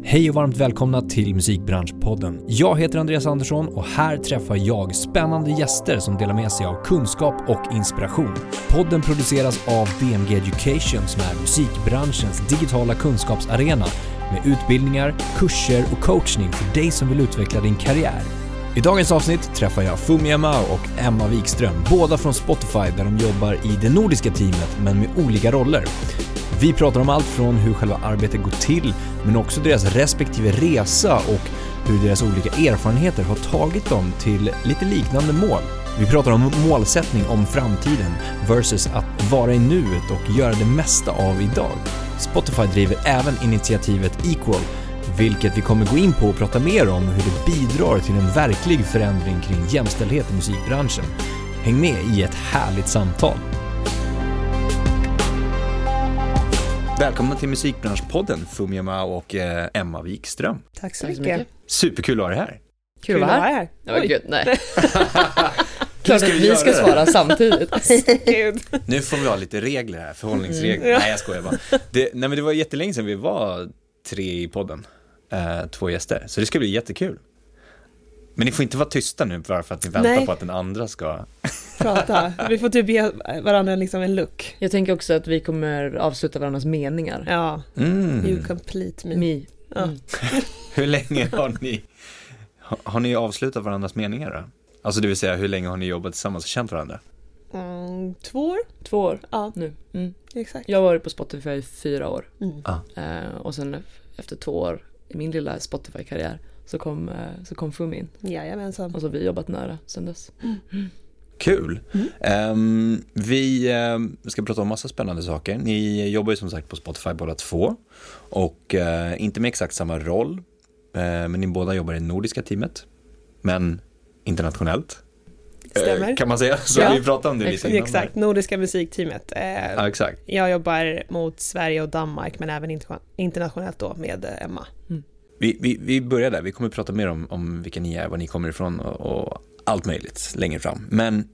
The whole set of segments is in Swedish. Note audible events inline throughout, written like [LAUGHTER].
Hej och varmt välkomna till Musikbranschpodden. Jag heter Andreas Andersson och här träffar jag spännande gäster som delar med sig av kunskap och inspiration. Podden produceras av DMG Education som är musikbranschens digitala kunskapsarena med utbildningar, kurser och coachning för dig som vill utveckla din karriär. I dagens avsnitt träffar jag Fumia Mao och Emma Wikström, båda från Spotify där de jobbar i det nordiska teamet men med olika roller. Vi pratar om allt från hur själva arbetet går till, men också deras respektive resa och hur deras olika erfarenheter har tagit dem till lite liknande mål. Vi pratar om målsättning om framtiden versus att vara i nuet och göra det mesta av idag. Spotify driver även initiativet Equal, vilket vi kommer gå in på och prata mer om hur det bidrar till en verklig förändring kring jämställdhet i musikbranschen. Häng med i ett härligt samtal. Välkomna till Musikbranschpodden, Fumia och eh, Emma Wikström. Tack så Tack så mycket. mycket. Superkul att ha dig här. Kul att vara här. här. Oj, gud, nej. [LAUGHS] Klart ska att vi vi ska det? svara samtidigt. [LAUGHS] Nu får vi ha lite regler här, förhållningsregler. Mm. Nej, jag skojar bara. Det, nej, men det var jättelänge sedan vi var tre i podden, eh, två gäster, så det ska bli jättekul. Men ni får inte vara tysta nu bara för att ni väntar Nej. på att den andra ska... [LAUGHS] Prata. Vi får typ ge varandra liksom en look. Jag tänker också att vi kommer avsluta varandras meningar. Ja, Mm. you complete me. Me. Ja. Mm. [LAUGHS] Hur länge har ni, har, har ni avslutat varandras meningar då? Alltså det vill säga, hur länge har ni jobbat tillsammans och känt varandra? Mm, två år? Två år Ja, nu. Mm. exakt. Jag har varit på Spotify i fyra år. Mm. Eh, och sen efter två år i min lilla Spotify-karriär så kom, eh, så kom Fumi in. Jajamensan. Och så har vi jobbat nära sen dess. Kul. Mm. Ehm, vi ehm, ska prata om massa spännande saker. Ni jobbar ju som sagt på Spotify båda två och eh, inte med exakt samma roll, eh, men ni båda jobbar i nordiska teamet, men internationellt. Eh, Stämmer. kan man säga, så Ja. vi pratade om det lite Exakt. innan. Exakt, Nordiska musikteamet. Eh, Ja, exakt. Jag jobbar mot Sverige och Danmark men även interna- internationellt då med eh, Emma. Vi, vi, vi börjar där, vi kommer prata mer om, om vilka ni är, var ni kommer ifrån och, och allt möjligt längre fram. Men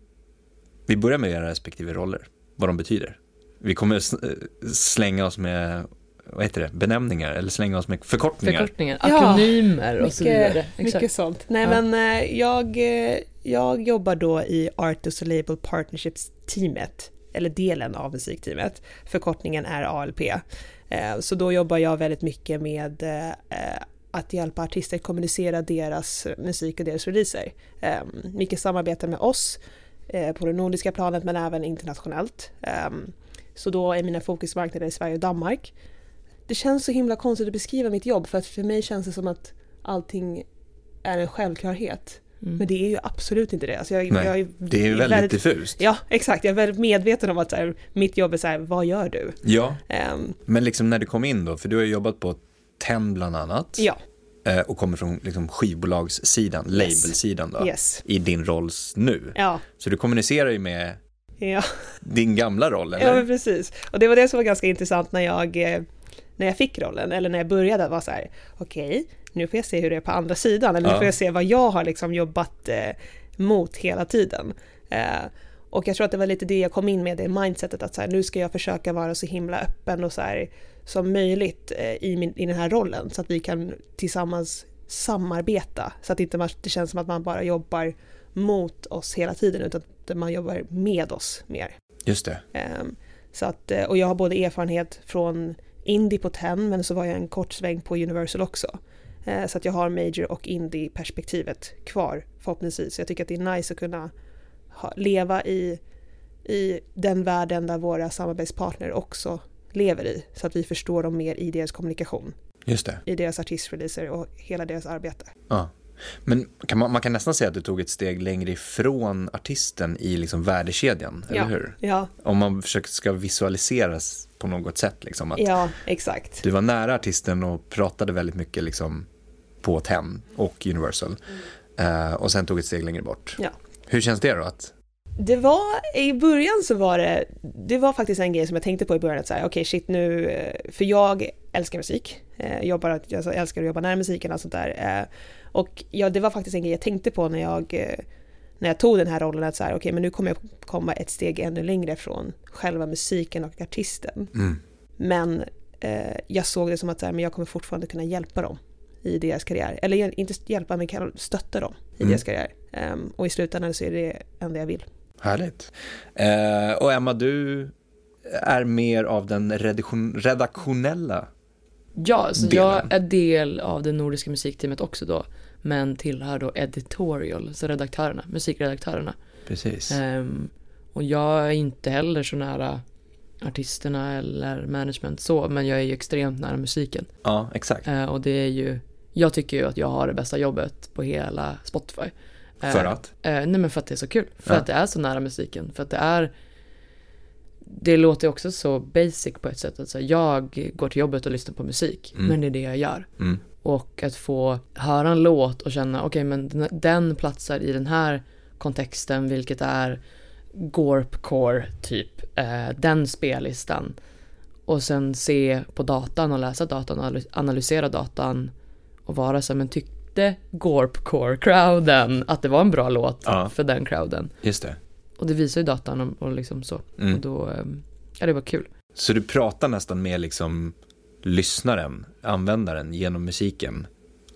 vi börjar med era respektive roller, vad de betyder. Vi kommer eh, slänga oss med, vad heter det, benämningar eller slänga oss med förkortningar. Förkortningar, Ja, akronymer och så vidare. Mycket, Exakt. mycket sånt. Nej Ja. men eh, jag, eh, jag jobbar då i Art och Label Partnerships-teamet, eller delen av musikteamet. Förkortningen är ALP. Eh, så då jobbar jag väldigt mycket med eh, att hjälpa artister kommunicera deras musik och deras releaser. Ehm, mycket samarbete med oss eh, på det nordiska planet men även internationellt. Ehm, så då är mina fokusmarknader i Sverige och Danmark. Det känns så himla konstigt att beskriva mitt jobb för att för mig känns det som att allting är en självklarhet. Mm. Men det är ju absolut inte det. Alltså jag, Nej, jag är, Det är ju väldigt diffust. Ja, exakt. Jag är väldigt medveten om att så här, mitt jobb är så här, vad gör du? Ja, Ehm, men liksom när du kom in då, för du har ju jobbat på TEN bland annat ja, eh, och kommer från liksom skivbolagssidan, labelsidan då, yes. i din roll nu. Ja, Så du kommunicerar ju med ja. din gamla roll, eller? ja men precis. Och det var det som var ganska intressant när jag, eh, när jag fick rollen, eller när jag började, var så här, okej, nu får jag se hur det är på andra sidan, eller nu Ja. får jag se vad jag har liksom jobbat eh, mot hela tiden. Eh, och jag tror att det var lite det jag kom in med, det mindsetet att så här, nu ska jag försöka vara så himla öppen och så här, som möjligt eh, i, min, i den här rollen, så att vi kan tillsammans samarbeta, så att inte man, det känns som att man bara jobbar mot oss hela tiden, utan att man jobbar med oss mer. Just det. Ehm, Så att, eh, och jag har både erfarenhet från indie på TEN men så var jag en kort sväng på Universal också. Eh, Så att jag har major och indie-perspektivet kvar förhoppningsvis. Så jag tycker att det är nice att kunna ha, leva i, i den världen där våra samarbetspartner också lever i. Så att vi förstår dem mer i deras kommunikation, Just det. i deras artistreleaser och hela deras arbete. Ja. Men kan man, man kan nästan säga att du tog ett steg längre ifrån artisten i liksom värdekedjan, Ja. eller hur? Ja, Om man försöker ska visualiseras på något sätt, liksom, att ja exakt. du var nära artisten och pratade väldigt mycket liksom, på TEN och Universal. Eh, och sen tog ett steg längre bort. Ja. Hur känns det då? Att, Det var, i början så var det, det var faktiskt en grej som jag tänkte på i början att säga, okej shit nu, eh, för jag älskar musik, eh, jobbar, jag älskar att jobba nära musiken och sånt där. Och ja, det var faktiskt en grej jag tänkte på när jag, eh, när jag tog den här rollen att så här, okej men nu kommer jag komma ett steg ännu längre från själva musiken och artisten. mm, Men eh, jag såg det som att så här, men jag kommer fortfarande kunna hjälpa dem i deras karriär. Eller inte hjälpa, men kan stötta dem i Mm. deras karriär. Ehm, och i slutändan så är det det enda jag vill. Härligt. Eh, och Emma, du är mer av den redaktion, redaktionella. Ja, så delen. jag är del av det nordiska musikteamet också då. Men tillhör då editorial, så redaktörerna, musikredaktörerna. Precis. Ehm, och jag är inte heller så nära artisterna eller management så, men jag är ju extremt nära musiken. Ja, exakt. Eh, och det är ju, jag tycker ju att jag har det bästa jobbet på hela Spotify. Eh, För att? Eh, nej men för att det är så kul. För Ja. att det är så nära musiken. För att det är Det låter också så basic på ett sätt. Att så här, jag går till jobbet och lyssnar på musik. Mm. Men det är det jag gör. Mm. Och att få höra en låt och känna okej men den, platsar i den här kontexten vilket är Gorpcore typ. Eh, den spellistan. Och sen se på datan och läsa datan och analy- analysera datan. Och vara så men tyckte Gorpcore-crowden att det var en bra låt Ja. för den crowden? Just det. Och det visar ju datan och, och liksom så. Mm. Och då, ehm, ja det var kul. Så du pratar nästan med liksom lyssnaren, användaren genom musiken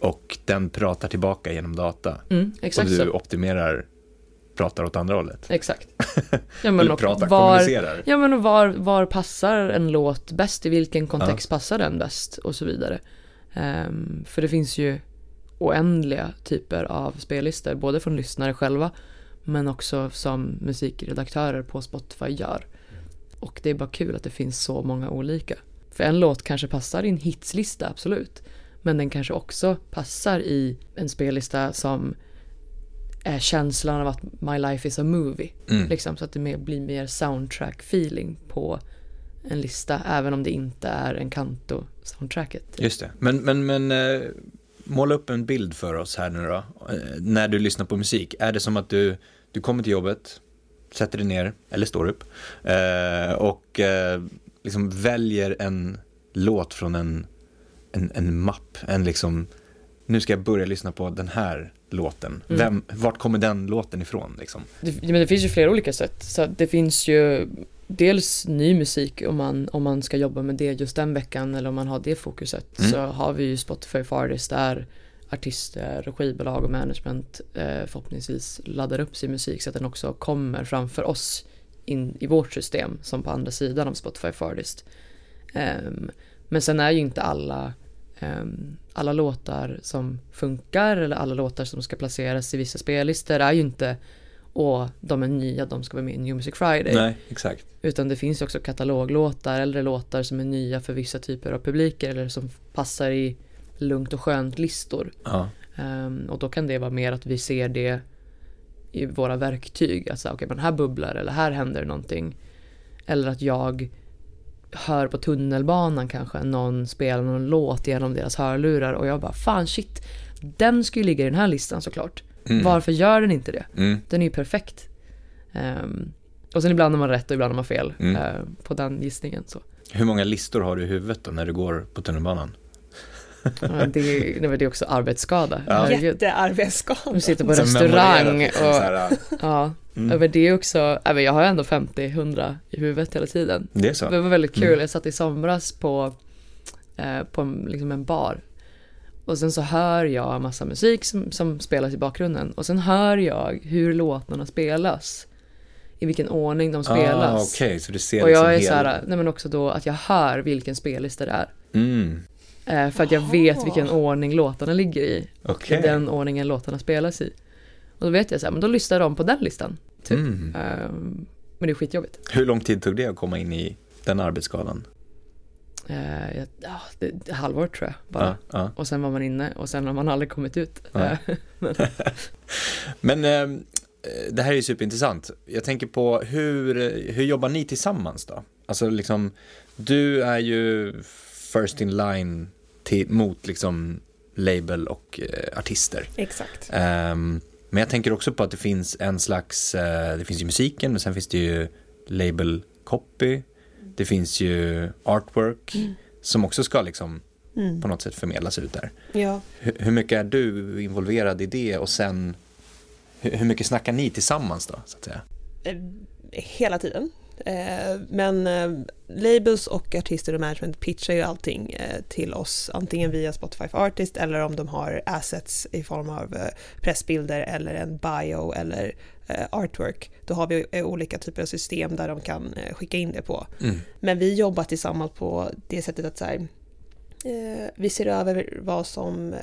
och den pratar tillbaka genom data. Mm, och du så. optimerar, pratar åt andra hållet. Exakt. [LAUGHS] Ja men, Eller och pratar, var, kommunicerar. ja, men och var, var passar en låt bäst? I vilken kontext passar den bäst? Och så vidare. Ehm, för det finns ju oändliga typer av spellistor, både från lyssnare själva men också som musikredaktörer på Spotify gör. Och det är bara kul att det finns så många olika. För en låt kanske passar i en hitslista, absolut. Men den kanske också passar i en spellista som är känslan av att my life is a movie. Mm. Liksom, så att det mer, blir mer soundtrack-feeling på en lista, även om det inte är en kanto-soundtracket. Just det. Men, men, men eh, måla upp en bild för oss här nu då. Eh, när du lyssnar på musik. Är det som att du, du kommer till jobbet, sätter dig ner, eller står upp, eh, och eh, liksom väljer en låt från en, en, en mapp, en liksom, nu ska jag börja lyssna på den här låten. Mm. Vem, vart kommer den låten ifrån liksom? Det, men det finns ju flera olika sätt. Så det finns ju dels ny musik om man, om man ska jobba med det just den veckan eller om man har det fokuset. Mm. Så har vi ju Spotify for Artists där artister, skivbolag och management eh, förhoppningsvis laddar upp sin musik så att den också kommer framför oss in i vårt system som på andra sidan av Spotify for Artists. Ehm, men sen är ju inte alla ehm, alla låtar som funkar eller alla låtar som ska placeras i vissa spellistor är ju inte och de är nya, de ska vara med i New Music Friday. Nej, exakt. Utan det finns ju också kataloglåtar, äldre låtar som är nya för vissa typer av publiker eller som passar i lugnt och skönt listor. Ja. Ehm, och då kan det vara mer att vi ser det i våra verktyg. Att säga, okej, men här bubblar eller här händer någonting. Eller att jag hör på tunnelbanan kanske någon spelar någon låt genom deras hörlurar och jag bara fan shit, den ska ju ligga i den här listan såklart. Mm. Varför gör den inte det? Mm. Den är ju perfekt. Ehm, och sen ibland har man rätt och ibland har man fel Mm. eh, på den gissningen. Så. Hur många listor har du i huvudet då när du går på tunnelbanan? Ja, det, är, nej, men det är också arbetsskada. Ja. Jättearbetsskada. Vi sitter på Så restaurang liksom, och här, ja, [LAUGHS] Mm. men det är också, ja, men jag har ändå 50-100 i huvudet hela tiden. Det är så? Det var väldigt kul, Mm. jag satt i somras på, eh, på en, liksom en bar. Och sen så hör jag massa musik som, som spelas i bakgrunden. Och sen hör jag hur låtarna spelas. I vilken ordning de spelas. Ah, Okej, så du ser och liksom jag är hel- så här, nej men också då att jag hör vilken spellista det är. Mm, för att jag vet vilken ordning låtarna ligger i. I den ordningen låtarna spelas i. Och då vet jag så här, men då lyssnar de på den listan. Typ. Mm. Ehm, men det är skitjobbigt. Hur lång tid tog det att komma in i den arbetsskadan? Eh, jag- ja, det, det, halvår tror jag bara. Ja, ja. Och sen var man inne och sen har man aldrig kommit ut. Eh, [LAUGHS] Men eh, det här är ju superintressant. Jag tänker på hur, hur jobbar ni tillsammans då? Alltså liksom, du är ju first in line till, mot liksom label och eh, artister. Exakt. Ehm, men jag tänker också på att det finns en slags, eh, det finns ju musiken, men sen finns det ju label copy, det finns ju artwork, som också ska liksom Mm. på något sätt förmedlas ut där. Ja. Hur, hur mycket är du involverad i det och sen hur, hur mycket snackar ni tillsammans då, så att säga? Eh, hela tiden. Eh, men eh, labels och artister och management pitchar ju allting eh, till oss, antingen via Spotify for Artist eller om de har assets i form av pressbilder eller en bio eller artwork. Då har vi olika typer av system där de kan skicka in det på. Mm. Men vi jobbar tillsammans på det sättet att så här, vi ser över vad som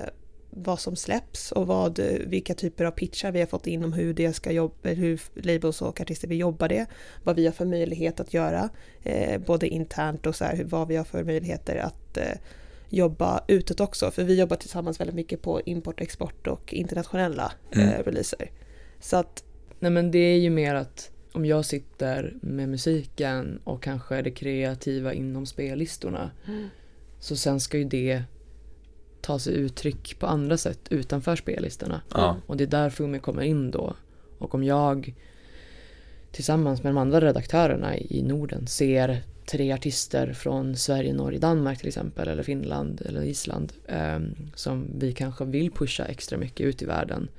vad som släpps och vad, vilka typer av pitchar vi har fått in om hur det ska jobba, hur labels och artister vill jobba det, vad vi har för möjlighet att göra, eh, både internt och så här, vad vi har för möjligheter att eh, jobba utåt också, för vi jobbar tillsammans väldigt mycket på import, export och internationella eh, mm. releaser. Så att... Nej men det är ju mer att om jag sitter med musiken och kanske det kreativa inom spellistorna mm. så sen ska ju det ta sig uttryck på andra sätt utanför spellistorna. Ja. Och det är där Fumi kommer in då. Och om jag tillsammans med de andra redaktörerna i Norden ser tre artister från Sverige, Norge, Danmark till exempel eller Finland eller Island eh, som vi kanske vill pusha extra mycket ut i världen.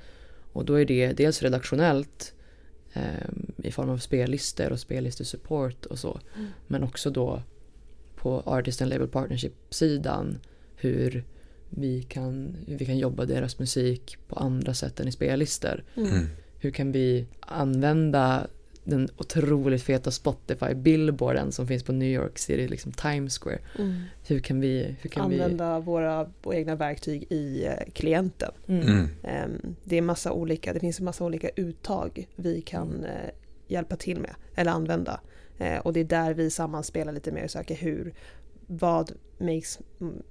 Och då är det dels redaktionellt eh, i form av spellistor och spellistesupport och så. Mm. Men också då på Artist and Label Partnership-sidan hur vi kan, vi kan jobba deras musik på andra sätt än i spellistor. Mm. mm. Hur kan vi använda den otroligt feta Spotify-billboarden som finns på New York City, liksom Times Square. Mm. Hur kan vi hur kan använda vi... våra, våra egna verktyg i eh, klienten? Mm. mm. Ehm, det är massa olika, det finns en massa olika uttag vi kan eh, hjälpa till med eller använda. Eh, och det är där vi sammanspelar lite mer och söker hur, vad makes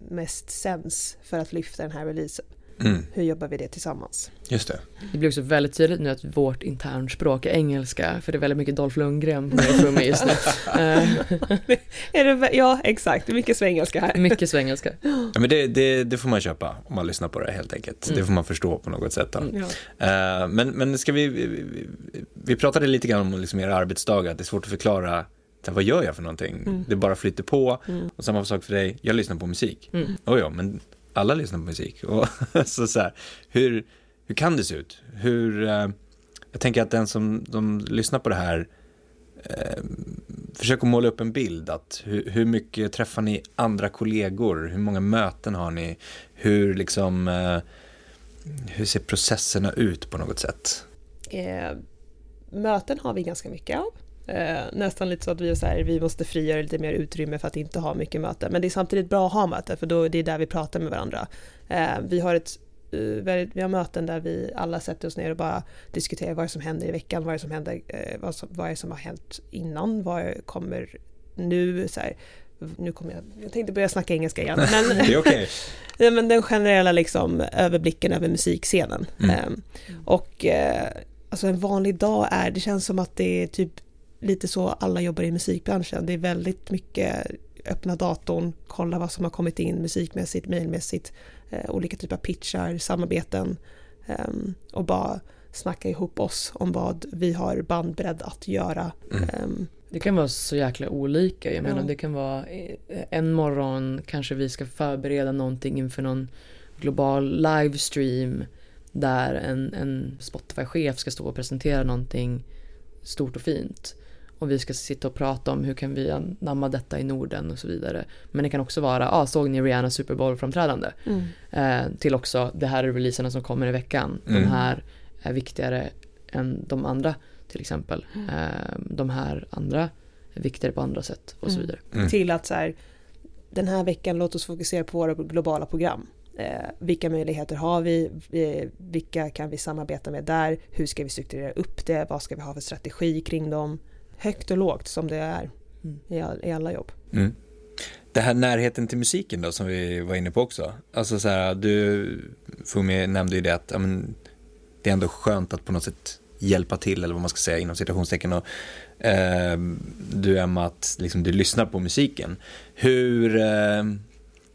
mest sense för att lyfta den här releasen. Mm. Hur jobbar vi det tillsammans? Just det. Det blir också väldigt tydligt nu att vårt internspråk är engelska för det är väldigt mycket Dolph Lundgren på mig just nu. [LAUGHS] är det, ja, exakt. Mycket svengelska här. Mycket svengelska. [GASPS] Ja, men det, det, det, får man köpa om man lyssnar på det helt enkelt. Mm. Det får man förstå på något sätt. Mm. Ja. Uh, men, men ska vi, vi, vi pratade lite grann om liksom era arbetsdagar, att det är svårt att förklara så vad gör jag för någonting? Mm. Det bara flyter på. Mm. Och samma sak för dig, jag lyssnar på musik. Mm. Oh ja, men alla lyssnar på musik. [LAUGHS] Och så, så här, hur, hur kan det se ut? Hur, eh, jag tänker att den som de lyssnar på det här eh, försöker måla upp en bild. Att hur, hur, mycket träffar ni andra kollegor? Hur många möten har ni? Hur liksom eh, hur ser processerna ut på något sätt? Eh, möten har vi ganska mycket av. Eh, nästan lite så att vi, är så här, vi måste frigöra lite mer utrymme för att inte ha mycket möten. Men det är samtidigt bra att ha möten för då, det är där vi pratar med varandra. Eh, vi, har ett, uh, vi har möten där vi alla sätter oss ner och bara diskuterar vad som händer i veckan, vad som händer, eh, vad, som, vad som har hänt innan, vad kommer nu, så här, nu kommer jag, jag tänkte börja snacka engelska igen. Men, [LAUGHS] det är okay. [LAUGHS] ja, men den generella liksom, överblicken över musikscenen. Mm. Eh, och eh, alltså en vanlig dag är, det känns som att det är typ lite så alla jobbar i musikbranschen. Det är väldigt mycket öppna datorn, kolla vad som har kommit in musikmässigt, mejlmässigt, eh, olika typer av pitchar, samarbeten eh, och bara snacka ihop oss om vad vi har bandbredd att göra. Mm. Eh, det kan vara så jäkla olika. Jag menar det kan vara eh, en morgon kanske vi ska förbereda någonting inför någon global livestream där en, en Spotify-chef ska stå och presentera någonting stort och fint och vi ska sitta och prata om hur kan vi anamma detta i Norden och så vidare. Men det kan också vara, ah, såg ni Rihanna Super Bowl-framträdande? Mm. Eh, till också, det här är releaserna som kommer i veckan. Mm. De här är viktigare än de andra till exempel. Mm. Eh, de här andra är viktigare på andra sätt och så mm. vidare. Mm. Till att så här, den här veckan låt oss fokusera på våra globala program. Eh, vilka möjligheter har vi? Eh, vilka kan vi samarbeta med där? Hur ska vi strukturera upp det? Vad ska vi ha för strategi kring dem? Högt och lågt som det är mm. i, all, i alla jobb. Mm. Det här närheten till musiken då som vi var inne på också. Alltså så här, du Fumi nämnde ju det att ja, men, det är ändå skönt att på något sätt hjälpa till eller vad man ska säga inom citationstecken. Och, eh, du Emma, att liksom, du lyssnar på musiken. Hur, eh,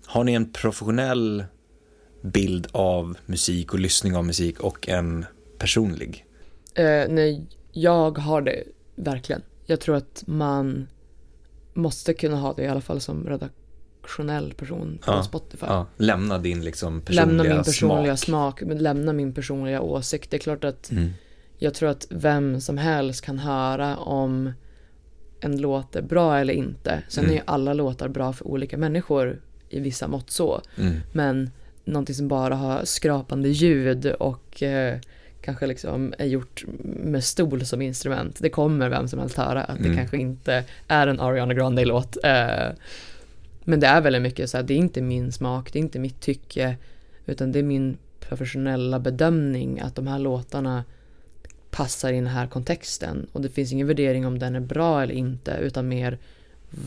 har ni en professionell bild av musik och lyssning av musik och en personlig? Eh, nej, jag har det verkligen jag tror att man måste kunna ha det i alla fall som redaktionell person på ja, Spotify. Ja. Lämna din liksom personliga Lämna min personliga smak. smak, lämna min personliga åsikt. Det är klart att mm. jag tror att vem som helst kan höra om en låt är bra eller inte. Sen Mm. är ju alla låtar bra för olika människor i vissa mått så. Mm. Men någonting som bara har skrapande ljud och eh, kanske liksom är gjort med stol som instrument. Det kommer vem som helst höra att det Mm. kanske inte är en Ariana Grande-låt. Eh, men det är väldigt mycket så här, det är inte min smak, det är inte mitt tycke, utan det är min professionella bedömning att de här låtarna passar i den här kontexten. Och det finns ingen värdering om den är bra eller inte, utan mer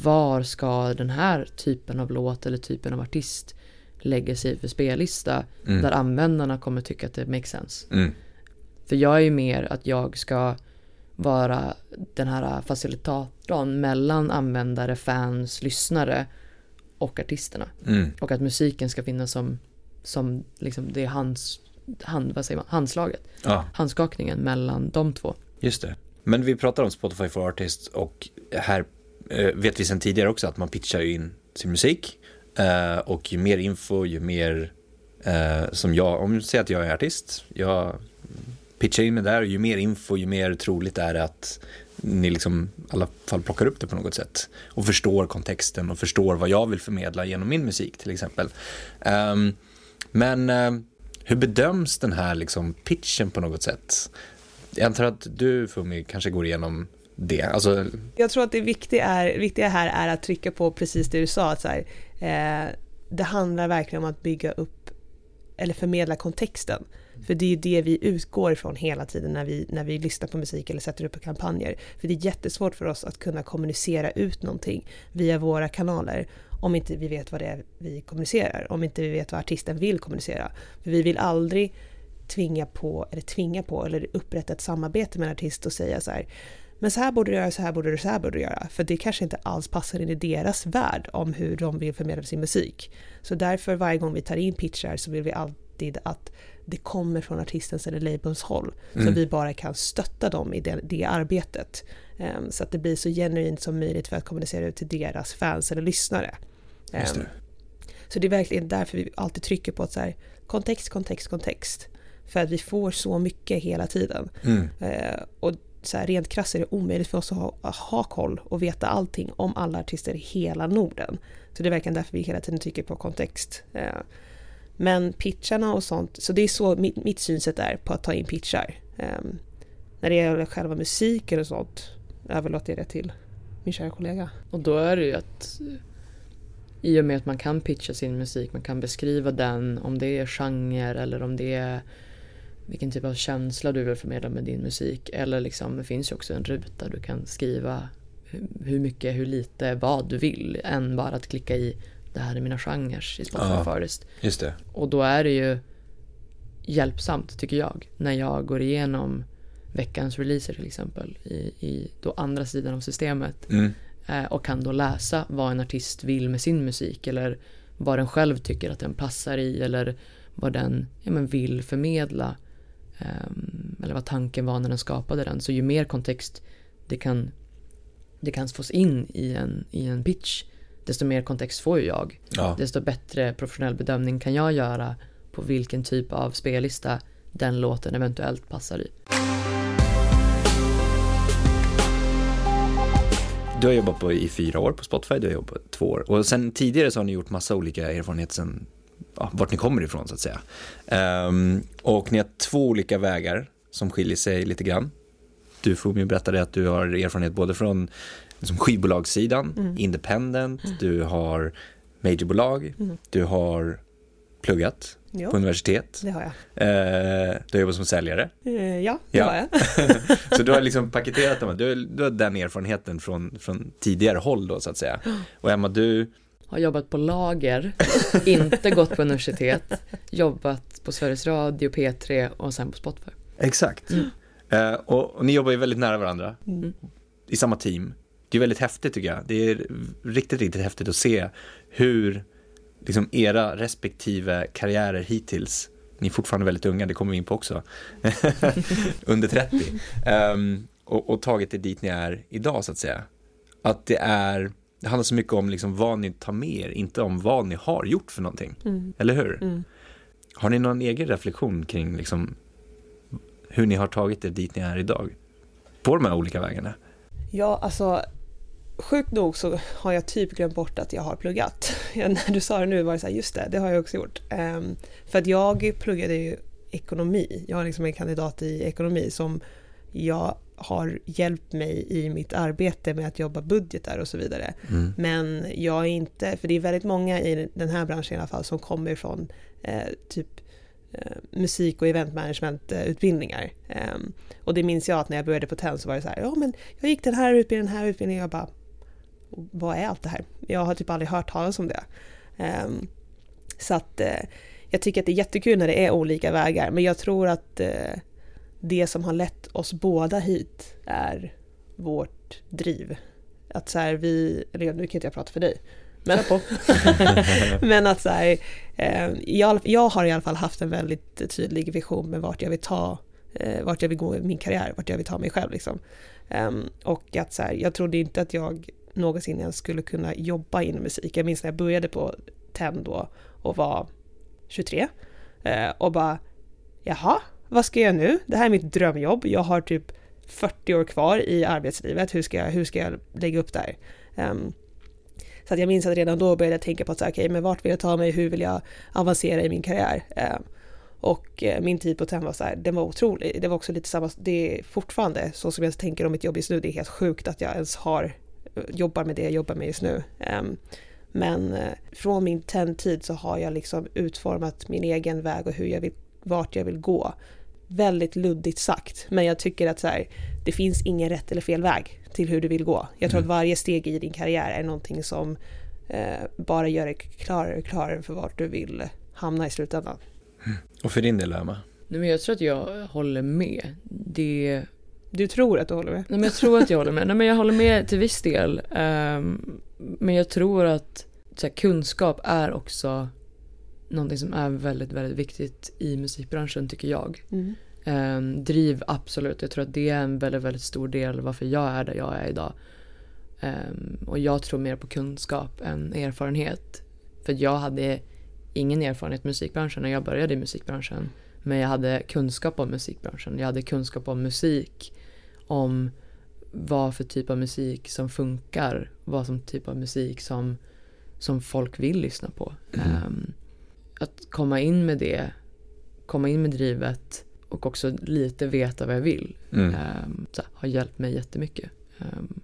var ska den här typen av låt eller typen av artist lägga sig för spellista Mm. där användarna kommer tycka att det makes sense. Mm. För jag är ju mer att jag ska vara den här facilitatorn mellan användare, fans, lyssnare och artisterna. Mm. Och att musiken ska finnas som, som liksom det är hands, hand, vad säger man, handslaget, Ja, handskakningen mellan de två. just det. Men vi pratar om Spotify for Artists och här eh, vet vi sedan tidigare också att man pitchar in sin musik eh, och ju mer info, ju mer eh, som jag, om du säger att jag är artist, jag pitchar in mig där och ju mer info, ju mer troligt är det att ni liksom i alla fall plockar upp det på något sätt och förstår kontexten och förstår vad jag vill förmedla genom min musik till exempel. Um, men uh, hur bedöms den här liksom pitchen på något sätt? Jag antar att du Fumi kanske går igenom det. Alltså, Jag tror att det viktiga, är, viktiga här är att trycka på precis det du sa, att så här, eh, det handlar verkligen om att bygga upp eller förmedla kontexten. För det är ju det vi utgår ifrån hela tiden när vi, när vi lyssnar på musik eller sätter upp kampanjer. För det är jättesvårt för oss att kunna kommunicera ut någonting via våra kanaler om inte vi vet vad det är vi kommunicerar, om inte vi vet vad artisten vill kommunicera. För vi vill aldrig tvinga på, eller tvinga på, eller upprätta ett samarbete med en artist och säga så här men så här borde du göra, så här borde du, så här borde du göra. För det kanske inte alls passar in i deras värld om hur de vill förmedla sin musik. Så därför varje gång vi tar in pitchar så vill vi alltid att det kommer från artistens eller labels håll. Så Mm. vi bara kan stötta dem i det, det arbetet. Ehm, så att det blir så genuint som möjligt för att kommunicera ut till deras fans eller lyssnare. Just det. Ehm, så det är verkligen därför vi alltid trycker på att så här, kontext, kontext, kontext. För att vi får så mycket hela tiden. mm, Eh, och så här, rent krasst är det omöjligt för oss att ha, att ha koll och veta allting om alla artister i hela Norden. Så det är verkligen därför vi hela tiden trycker på kontext. Eh, men pitcharna och sånt, så det är så mitt, mitt synsätt är på att ta in pitchar. Um, när det gäller själva musiken och sånt överlåter jag det till min kära kollega. Och då är det ju att i och med att man kan pitcha sin musik, man kan beskriva den, om det är genre eller om det är vilken typ av känsla du vill förmedla med din musik. Eller liksom, det finns ju också en ruta du kan skriva hur mycket, hur lite, vad du vill. Än bara att klicka i det här är mina genrer i Spotify Ja. for Artist. just det. Och då är det ju hjälpsamt tycker jag när jag går igenom veckans releaser till exempel i, i då andra sidan av systemet Mm, eh, och kan då läsa vad en artist vill med sin musik eller vad den själv tycker att den passar i eller vad den ja, men vill förmedla ehm, eller vad tanken var när den skapade den. Så ju mer kontext det kan, det kan fås in i en, i en pitch desto mer kontext får ju jag ja. desto bättre professionell bedömning kan jag göra på vilken typ av spellista den låten eventuellt passar i. Du har jobbat på, i fyra år på Spotify, du har jobbat två år. Och sen tidigare så har ni gjort massa olika erfarenheter sen, ja, vart ni kommer ifrån så att säga. Ehm, och ni har två olika vägar som skiljer sig lite grann. Du Fumi berättade att du har erfarenhet både från liksom skivbolagssidan, Mm. independent, du har majorbolag, Mm. du har pluggat Jo, på universitet, det har jag. eh, du har jobbat som säljare. Eh, ja, det Ja. har jag. [LAUGHS] Så du har liksom paketerat dem, du, du har den erfarenheten från, från tidigare håll då så att säga. [GASPS] Och Emma, du, Har jobbat på lager, [LAUGHS] inte gått på universitet, jobbat på Sveriges Radio, P3 och sen på Spotify. exakt. Mm. Eh, och, och ni jobbar ju väldigt nära varandra Mm. i samma team. Det är väldigt häftigt tycker jag. Det är riktigt, riktigt häftigt att se hur liksom era respektive karriärer hittills, ni är fortfarande väldigt unga, det kommer vi in på också, [LAUGHS] under 30, ehm, och, och tagit det dit ni är idag så att säga. Att det är, det handlar så mycket om liksom vad ni tar med er, inte om vad ni har gjort för någonting. Mm. Eller hur? Mm. Har ni någon egen reflektion kring liksom hur ni har tagit er dit ni är idag? På de här olika vägarna? Ja, alltså sjukt nog så har jag typ glömt bort att jag har pluggat. [LAUGHS] När du sa det nu var det så här, just det, det har jag också gjort. Um, för att jag pluggade ju ekonomi. Jag har liksom en kandidat i ekonomi som jag har hjälpt mig i mitt arbete med att jobba budgetar och så vidare. Mm. Men jag är inte, för det är väldigt många i den här branschen i alla fall som kommer från eh, typ eh, musik och eventmanagementutbildningar. Eh, och det minns jag att när jag började på TEN så var det så här, ja men jag gick den här utbildningen, den här utbildningen, jag bara, vad är allt det här? Jag har typ aldrig hört talas om det. Ehm, så att eh, jag tycker att det är jättekul när det är olika vägar, men jag tror att eh, det som har lett oss båda hit är vårt driv. Att så här, vi, eller nu kan inte jag prata för dig, men, [LAUGHS] men att så här, eh, jag, jag har i alla fall haft en väldigt tydlig vision med vart jag vill ta, eh, vart jag vill gå i min karriär, vart jag vill ta mig själv liksom. Um, och att så här, jag trodde inte att jag någonsin ens skulle kunna jobba inom musik. Jag minns när jag började på TEN då och var 23 eh, och bara jaha, vad ska jag nu? Det här är mitt drömjobb. Jag har typ 40 år kvar i arbetslivet. Hur ska jag, hur ska jag lägga upp det Um, så att jag minns att redan då började jag tänka på att okej, okay, men vart vill jag ta mig? Hur vill jag avancera i min karriär? Um, och eh, min tid på TEN var så här, den var otrolig. Det var också lite samma, det är fortfarande så som jag tänker om mitt jobb just nu. Det är helt sjukt att jag ens har, jobbar med det jag jobbar med just nu. Um, men uh, från min TEN-tid så har jag liksom utformat min egen väg och hur jag vill, vart jag vill gå väldigt luddigt sagt, men jag tycker att så här, det finns ingen rätt eller fel väg till hur du vill gå. Jag tror mm. att varje steg i din karriär är någonting som eh, bara gör dig klarare och klarare för vart du vill hamna i slutändan. Mm. Och för din del, Emma? Nej, men jag tror att jag håller med. Det... Du tror att du håller med? Nej, men jag tror att jag håller med. Nej, men jag håller med till viss del. Um, men jag tror att här, kunskap är också någonting som är väldigt, väldigt viktigt i musikbranschen tycker jag. Mm. Um, driv, absolut. Jag tror att det är en väldigt, väldigt stor del varför jag är där jag är idag. Um, och jag tror mer på kunskap än erfarenhet. För jag hade ingen erfarenhet i musikbranschen när jag började i musikbranschen. Men jag hade kunskap om musikbranschen. Jag hade kunskap om musik. Om vad för typ av musik som funkar. Vad som typ av musik som, som folk vill lyssna på. Mm. Um, att komma in med det, komma in med drivet och också lite veta vad jag vill mm. um, så, har hjälpt mig jättemycket. Um,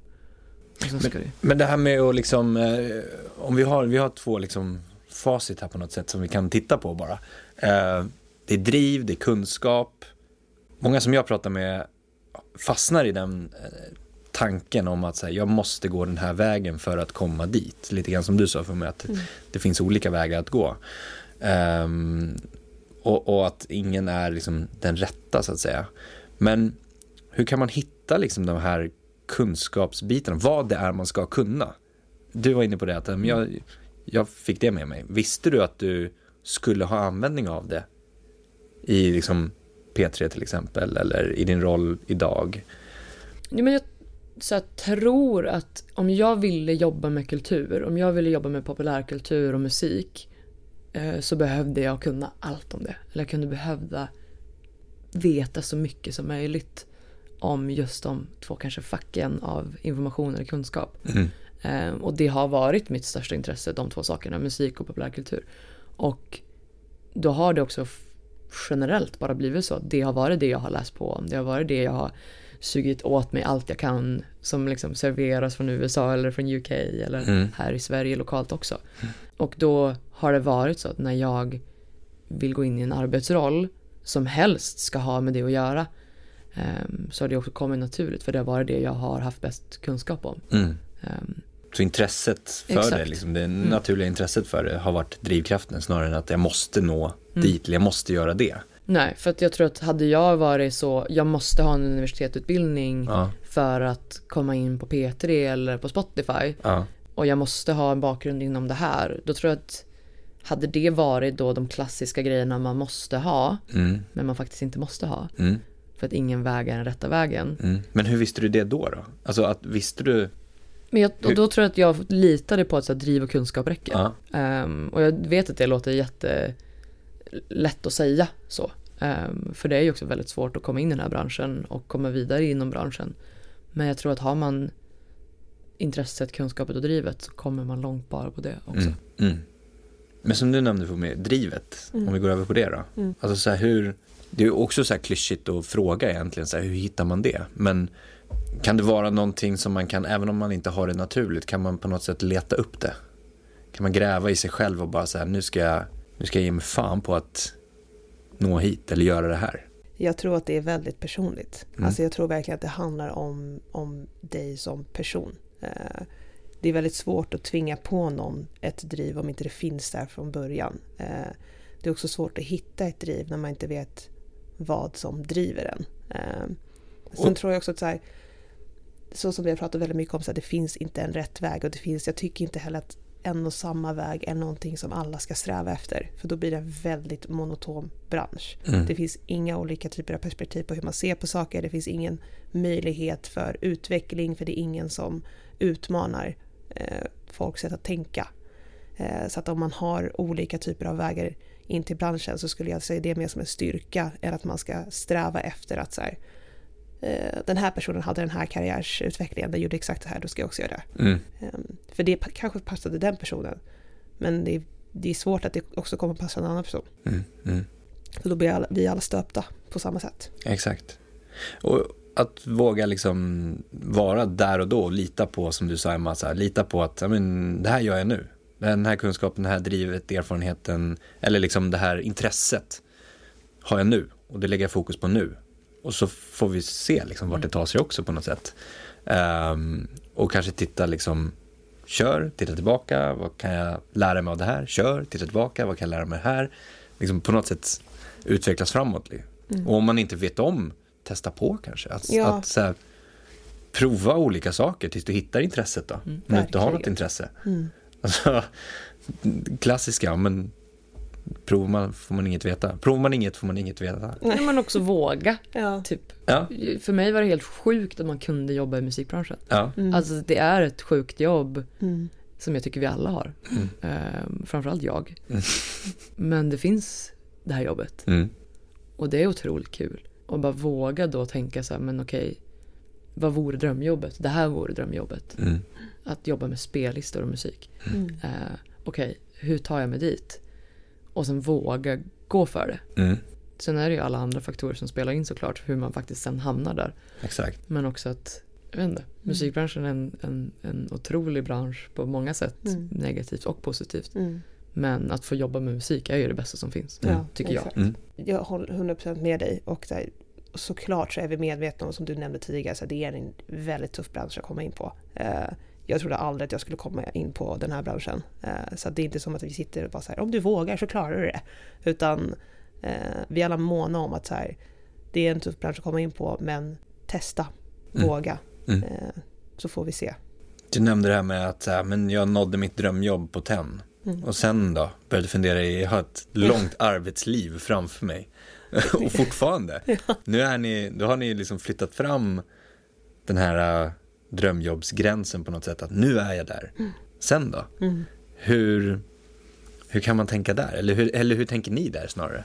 men, det. men det här med att liksom, eh, om vi har, vi har två liksom facit här på något sätt som vi kan titta på bara. Eh, det är driv, det är kunskap. Många som jag pratar med fastnar i den eh, tanken om att här, jag måste gå den här vägen för att komma dit. Lite grann som du sa för mig, att mm. det finns olika vägar att gå. Um, och, och, att ingen är liksom den rätta så att säga. Men hur kan man hitta liksom de här kunskapsbitarna, vad det är man ska kunna? Du var inne på det att um, jag, jag fick det med mig. Visste du att du skulle ha användning av det i liksom P3 till exempel eller i din roll idag? Ja, men jag så jag tror att om jag ville jobba med kultur, om jag ville jobba med populärkultur och musik Eh, så behövde jag kunna allt om det. Eller jag kunde behövda veta så mycket som möjligt om just de två kanske facken av information eller kunskap. Mm. Eh, och det har varit mitt största intresse, de två sakerna, musik och populärkultur. Och då har det också generellt bara blivit så. Det har varit det jag har läst på om. Det har varit det jag har sugit åt mig allt jag kan som liksom serveras från USA eller från UK eller mm. här i Sverige lokalt också. Mm. Och då har det varit så att när jag vill gå in i en arbetsroll som helst ska ha med det att göra um, så har det också kommit naturligt för det har varit det jag har haft bäst kunskap om. Mm. Um, så intresset för exakt. det, liksom, det mm. naturliga intresset för det har varit drivkraften snarare än att jag måste nå mm. dit, eller jag måste göra det. Nej, för att jag tror att hade jag varit så, jag måste ha en universitetsutbildning ja. för att komma in på P3 eller på Spotify ja. och jag måste ha en bakgrund inom det här, då tror jag att hade det varit då de klassiska grejerna man måste ha, mm. men man faktiskt inte måste ha, mm. för att ingen väg är den rätta vägen. Mm. Men hur visste du det då? då? Alltså, att, visste du? Men jag, och då tror jag att jag litade på att så här, driv och kunskap räcker. Ja. Um, och jag vet att det låter jätte lätt att säga så. Um, för det är ju också väldigt svårt att komma in i den här branschen och komma vidare inom branschen. Men jag tror att har man intresset, kunskapet och drivet så kommer man långt bara på det också. Mm. Mm. Men som du nämnde för mig, drivet, Mm. om vi går över på det då. Mm. Alltså så här, hur, det är ju också så här klyschigt att fråga egentligen, så här, hur hittar man det? Men kan det vara någonting som man kan, även om man inte har det naturligt, kan man på något sätt leta upp det? Kan man gräva i sig själv och bara säga, nu ska jag, nu ska jag ge mig fan på att nå hit eller göra det här? Jag tror att det är väldigt personligt. Mm. Alltså jag tror verkligen att det handlar om, om dig som person. Eh, det är väldigt svårt att tvinga på någon ett driv om inte det finns där från början. Eh, det är också svårt att hitta ett driv när man inte vet vad som driver en. Eh, sen tror jag också att så, här, så som vi har pratat väldigt mycket om, så här, det finns inte en rätt väg och det finns, jag tycker inte heller att en och samma väg är någonting som alla ska sträva efter. För då blir det en väldigt monoton bransch. Mm. Det finns inga olika typer av perspektiv på hur man ser på saker. Det finns ingen möjlighet för utveckling för det är ingen som utmanar eh, folks sätt att tänka. Eh, så att om man har olika typer av vägar in till branschen så skulle jag säga det mer som en styrka än att man ska sträva efter att så här, den här personen hade den här karriärsutvecklingen, den gjorde exakt det här, då ska jag också göra det. Mm. Ehm, För det kanske passade den personen. Men det är, det är svårt att det också kommer passa en annan person. Mm. Mm. För då blir alla, vi alla stöpta på samma sätt. Exakt. Och att våga liksom vara där och då och lita på, som du sa Emma, så här, lita på att men, det här gör jag nu. Den här kunskapen, det här drivet, erfarenheten, eller liksom det här intresset har jag nu och det lägger jag fokus på nu. Och så får vi se liksom vart det tar sig också på något sätt. Ehm, och kanske titta liksom, kör, titta tillbaka, vad kan jag lära mig av det här? Kör, titta tillbaka, vad kan jag lära mig här? Liksom på något sätt utvecklas framåt. Mm. Och om man inte vet om, testa på kanske. Att, Ja. att här, prova olika saker tills du hittar intresset då. Mm. Om du inte har något intresse. Mm. Alltså, [LAUGHS] klassiska, men provar man får man inget veta. Provar man inget får man inget veta. Nej. Men också våga, Ja. typ. Ja, För mig var det helt sjukt att man kunde jobba i musikbranschen. ja, Mm. Alltså det är ett sjukt jobb Mm. som jag tycker vi alla har. Mm. Ehm, framförallt jag. Mm. Men det finns det här jobbet. mm, Och det är otroligt kul. Och bara våga då tänka så här, men okej, vad vore drömjobbet? Det här vore drömjobbet. mm, Att jobba med spellistor och musik. Mm. Eh, okej, hur tar jag mig dit? Och sen våga gå för det. mm, Sen är det ju alla andra faktorer som spelar in såklart, hur man faktiskt sen hamnar där. exakt. Men också att, jag vet inte, musikbranschen är en, en, en otrolig bransch på många sätt. Mm. Negativt och positivt. Mm. Men att få jobba med musik är ju det bästa som finns. Ja, tycker jag. exakt. Mm, Jag håller 100% med dig och här, såklart så är vi medvetna om, som du nämnde tidigare, så det är en väldigt tuff bransch att komma in på. Jag trodde aldrig att jag skulle komma in på den här branschen. Eh, så det är inte som att vi sitter och bara så här, om du vågar så klarar du det. Utan eh, vi är alla måna om att så här, det är en tuff bransch att komma in på, men testa, Mm. våga, mm. eh, så får vi se. Du nämnde det här med att här, men jag nådde mitt drömjobb på TEN. Mm. Och sen då? Började fundera jag har ett långt arbetsliv framför mig. [LAUGHS] och fortfarande. [LAUGHS] Nu är ni, då har ni liksom flyttat fram den här drömjobbsgränsen på något sätt. Att nu är jag där. Sen då? Mm. Hur, hur kan man tänka där? Eller hur, eller hur tänker ni där snarare?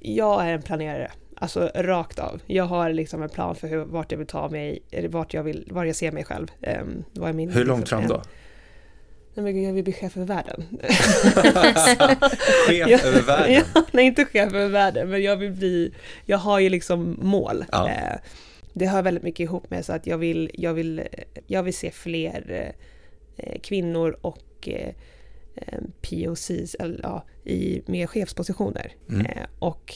Jag är en planerare, alltså rakt av. Jag har liksom en plan för hur, vart jag vill ta mig, vart jag, vill, var jag ser mig själv. Um, vad är min, Hur långt liksom, fram då? Nej men gud, jag vill bli chef över världen. [LAUGHS] Chef Ja. över världen? [LAUGHS] ja, nej, inte chef över världen, men jag vill bli, jag har ju liksom mål. Ja. Eh, det hör väldigt mycket ihop med så att jag vill, jag vill, jag vill se fler eh, kvinnor och eh, eh, POCs eller, ja, i mer chefspositioner. Mm. Och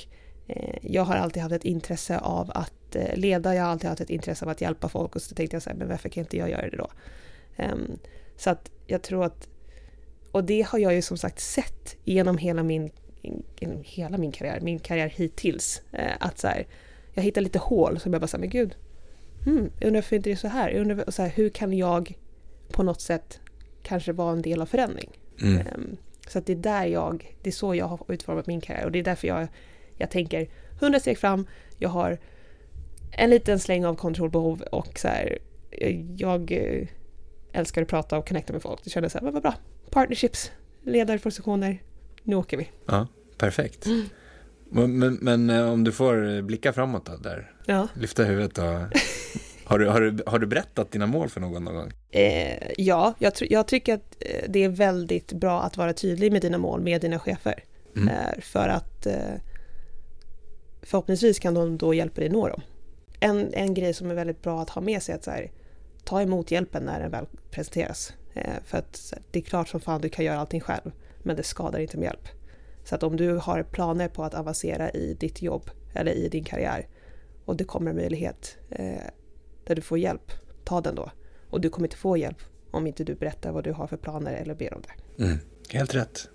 jag har alltid haft ett intresse av att leda, jag har alltid haft ett intresse av att hjälpa folk och så tänkte jag så här, men varför kan inte jag göra det då? Ehm, så att jag tror att, och det har jag ju som sagt sett genom hela min, genom hela min karriär, min karriär hittills, att så här, jag hittar lite hål som jag bara säger, men gud, hmm, jag undrar varför inte det är så här? Jag undrar så här, hur kan jag på något sätt kanske vara en del av förändring? Mm. Ehm, Så att det är där jag, det är så jag har utformat min karriär och det är därför jag, jag tänker 100 steg fram, jag har en liten släng av kontrollbehov och så här, jag eh, älskar att prata och connecta med folk. Det kändes så här, vad bra, partnerships, ledarpositioner, nu åker vi. Ja, perfekt. Mm. Men, men, eh, om du får blicka framåt då, där, Ja, lyfta huvudet och Har du, har, du, har du berättat dina mål för någon någon gång? Eh, ja, jag, jag, tycker att eh, det är väldigt bra att vara tydlig med dina mål med dina chefer. Mm. Eh, för att eh, förhoppningsvis kan de då hjälpa dig nå dem. En, en grej som är väldigt bra att ha med sig är att här, ta emot hjälpen när den väl presenteras. Eh, för att det är klart som fan du kan göra allting själv, men det skadar inte med hjälp. Så att om du har planer på att avancera i ditt jobb eller i din karriär och det kommer en möjlighet eh, där du får hjälp, ta den då. Och du kommer inte få hjälp om inte du berättar vad du har för planer eller ber om det. Mm, helt rätt.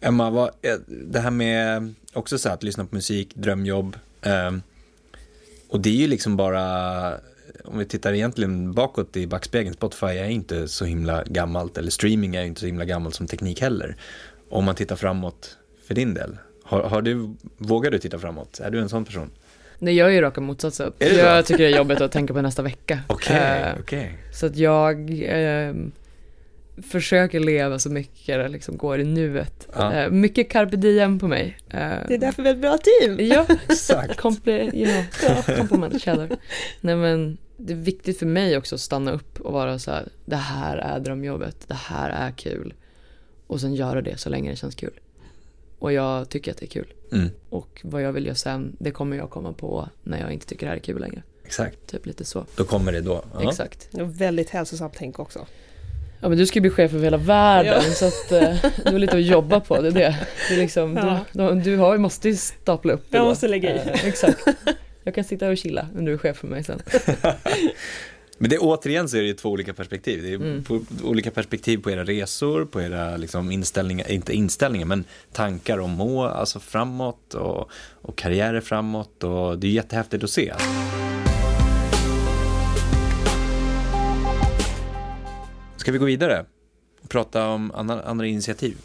Emma, vad, eh, det här med också så här, att lyssna på musik, drömjobb. Eh, och det är ju liksom bara, om vi tittar egentligen bakåt i backspegeln, Spotify är inte så himla gammalt, eller streaming är inte så himla gammalt som teknik heller. Om man tittar framåt för din del, har, har du, vågar du titta framåt? Är du en sån person? Nej, jag är ju raka motsatsen. Jag tycker det är jobbigt att tänka på nästa vecka. [LAUGHS] Okej, okay, uh, okay, Så att jag uh, försöker leva så mycket det liksom går i nuet. Ja. Uh, mycket carpe diem på mig. det är därför vi är ett bra team. [LAUGHS] Ja, [LAUGHS] exakt. Compli you know, compliment each other. Nej men, det är viktigt för mig också att stanna upp och vara så här, det här är drömjobbet, det här är kul. Och sen göra det så länge det känns kul. Och jag tycker att det är kul. Mm. Och vad jag vill göra sen, det kommer jag komma på när jag inte tycker det här är kul längre. Exakt. Typ lite så. Då kommer det då. Ja. Exakt. Och väldigt hälsosamt tänk också. Ja men du ska bli chef över hela världen ja. så att eh, du har lite att jobba på, det är det. det är liksom, ja. du, du har, måste ju stapla upp det Jag måste lägga i. Eh, exakt. Jag kan sitta och chilla om du är chef för mig sen. [LAUGHS] Men det återigen så är det två olika perspektiv. Det är mm. på, olika perspektiv på era resor, på era liksom inställningar, inte inställningar, men tankar om mål, alltså framåt och, och karriärer framåt och det är jättehäftigt att se. Ska vi gå vidare och prata om andra, andra initiativ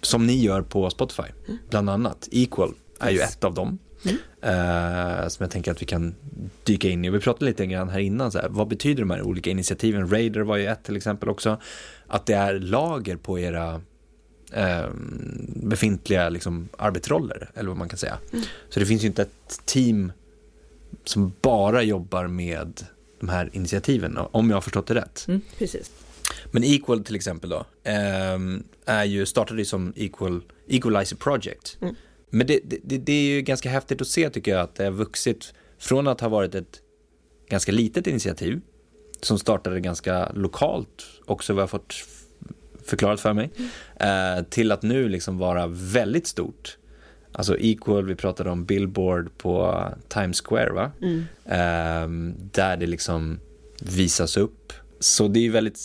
som ni gör på Spotify, mm. bland annat. Equal är yes. ju ett av dem. Mm. Uh, som jag tänker att vi kan dyka in i. Vi pratade lite grann här innan, så här, vad betyder de här olika initiativen? Raider var ju ett till exempel också. Att det är lager på era uh, befintliga liksom, arbetsroller, eller vad man kan säga. Mm. Så det finns ju inte ett team som bara jobbar med de här initiativen, om jag har förstått det rätt. Mm, precis. Men Equal till exempel då, um, är ju, startade ju som Equal, Equalizer Project. Mm. Men det, det, det, är ju ganska häftigt att se tycker jag att det har vuxit från att ha varit ett ganska litet initiativ som startade ganska lokalt också vad jag fått förklarat för mig mm. eh, till att nu liksom vara väldigt stort. Alltså Equal, vi pratade om Billboard på Times Square va? Mm. Eh, där det liksom visas upp. Så det är väldigt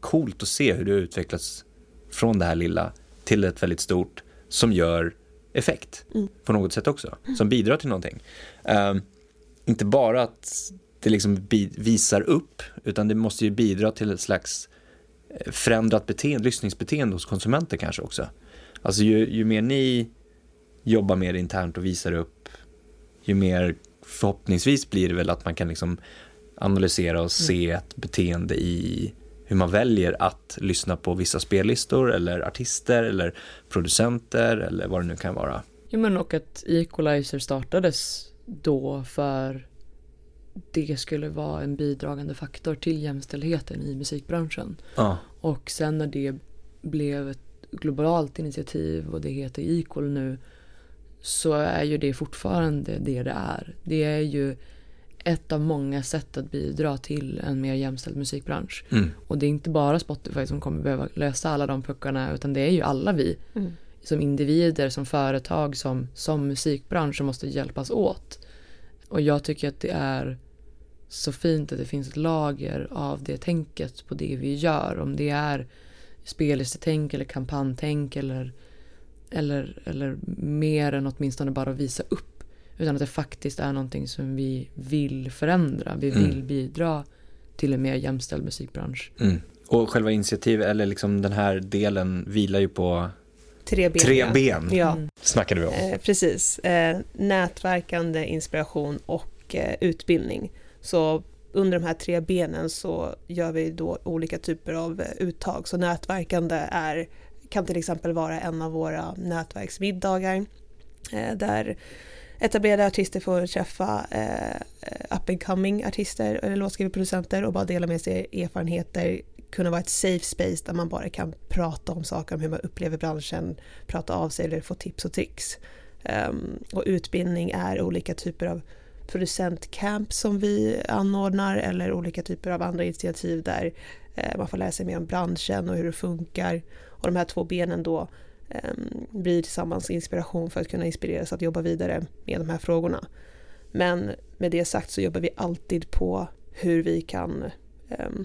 coolt att se hur det utvecklats från det här lilla till ett väldigt stort som gör effekt mm. på något sätt också, som bidrar till någonting. Um, inte bara att det liksom visar upp, utan det måste ju bidra till ett slags eh, förändrat beteende, lyssningsbeteende hos konsumenter kanske också. Alltså ju, ju mer ni jobbar mer internt och visar upp, ju mer förhoppningsvis blir det väl att man kan liksom analysera och se mm. ett beteende i hur man väljer att lyssna på vissa spellistor eller artister eller producenter eller vad det nu kan vara. Ja men och att Equalizer startades då för det skulle vara en bidragande faktor till jämställdheten i musikbranschen. Ja. Och sen när det blev ett globalt initiativ och det heter Equal nu så är ju det fortfarande det det är. Det är ju ett av många sätt att bidra till en mer jämställd musikbransch. Mm. Och det är inte bara Spotify som kommer behöva lösa alla de puckarna utan det är ju alla vi. Mm. Som individer, som företag, som, som musikbransch som måste hjälpas åt. Och jag tycker att det är så fint att det finns ett lager av det tänket på det vi gör. Om det är spellistetänk eller kampanjtänk eller, eller, eller mer än åtminstone bara att visa upp utan att det faktiskt är någonting som vi vill förändra. Vi vill mm. bidra till en mer jämställd musikbransch. Mm. Och själva initiativet, eller liksom den här delen vilar ju på Tre ben. Tre ben ja. Mm. snackade vi om. Eh, precis. Eh, nätverkande, inspiration och eh, utbildning. Så under de här tre benen så gör vi då olika typer av eh, uttag. Så nätverkande är, kan till exempel vara en av våra nätverksmiddagar eh, där etablerade artister får träffa eh, up and coming artister eller låtskrivarproducenter och bara dela med sig erfarenheter, kunna vara ett safe space där man bara kan prata om saker, om hur man upplever branschen, prata av sig eller få tips och tricks. Um, och utbildning är olika typer av producentcamp som vi anordnar eller olika typer av andra initiativ där eh, man får lära sig mer om branschen och hur det funkar. Och de här två benen då Ehm, blir tillsammans inspiration för att kunna inspireras att jobba vidare med de här frågorna. Men med det sagt så jobbar vi alltid på hur vi kan ehm,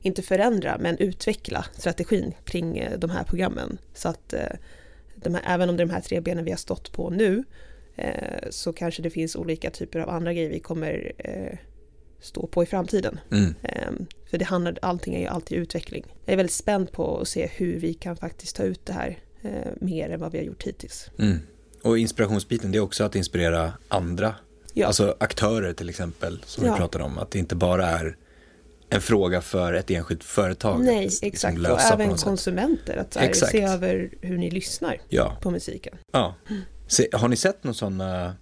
inte förändra men utveckla strategin kring eh, de här programmen. Så att eh, de här, även om det är de här tre benen vi har stått på nu eh, så kanske det finns olika typer av andra grejer vi kommer stå på i framtiden. Mm. Um, för det handlar, allting är ju alltid utveckling. Jag är väldigt spänd på att se hur vi kan faktiskt ta ut det här eh, mer än vad vi har gjort hittills. Mm. Och inspirationsbiten, det är också att inspirera andra, ja. alltså aktörer till exempel, som ja. vi pratade om, att det inte bara är en fråga för ett enskilt företag. Nej, att, liksom, exakt. och även konsumenter, att här, se över hur ni lyssnar ja. på musiken. Ja. Se, har ni sett någon sådana,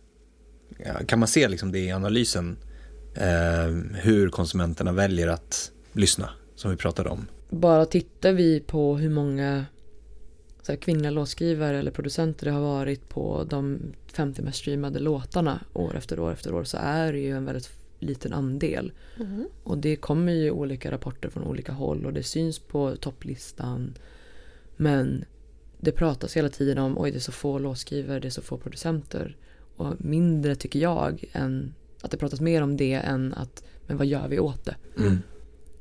kan man se liksom det i analysen, eh, hur konsumenterna väljer att lyssna, som vi pratade om. Bara tittar vi på hur många så här, kvinnliga låtskrivare eller producenter det har varit på de 50 mest streamade låtarna år efter år efter år så är det ju en väldigt liten andel. Mm. Och det kommer ju olika rapporter från olika håll och det syns på topplistan. Men det pratas hela tiden om oj det är så få låtskrivare, det är så få producenter. Och mindre tycker jag än att det pratas mer om det än att men vad gör vi åt det? Mm.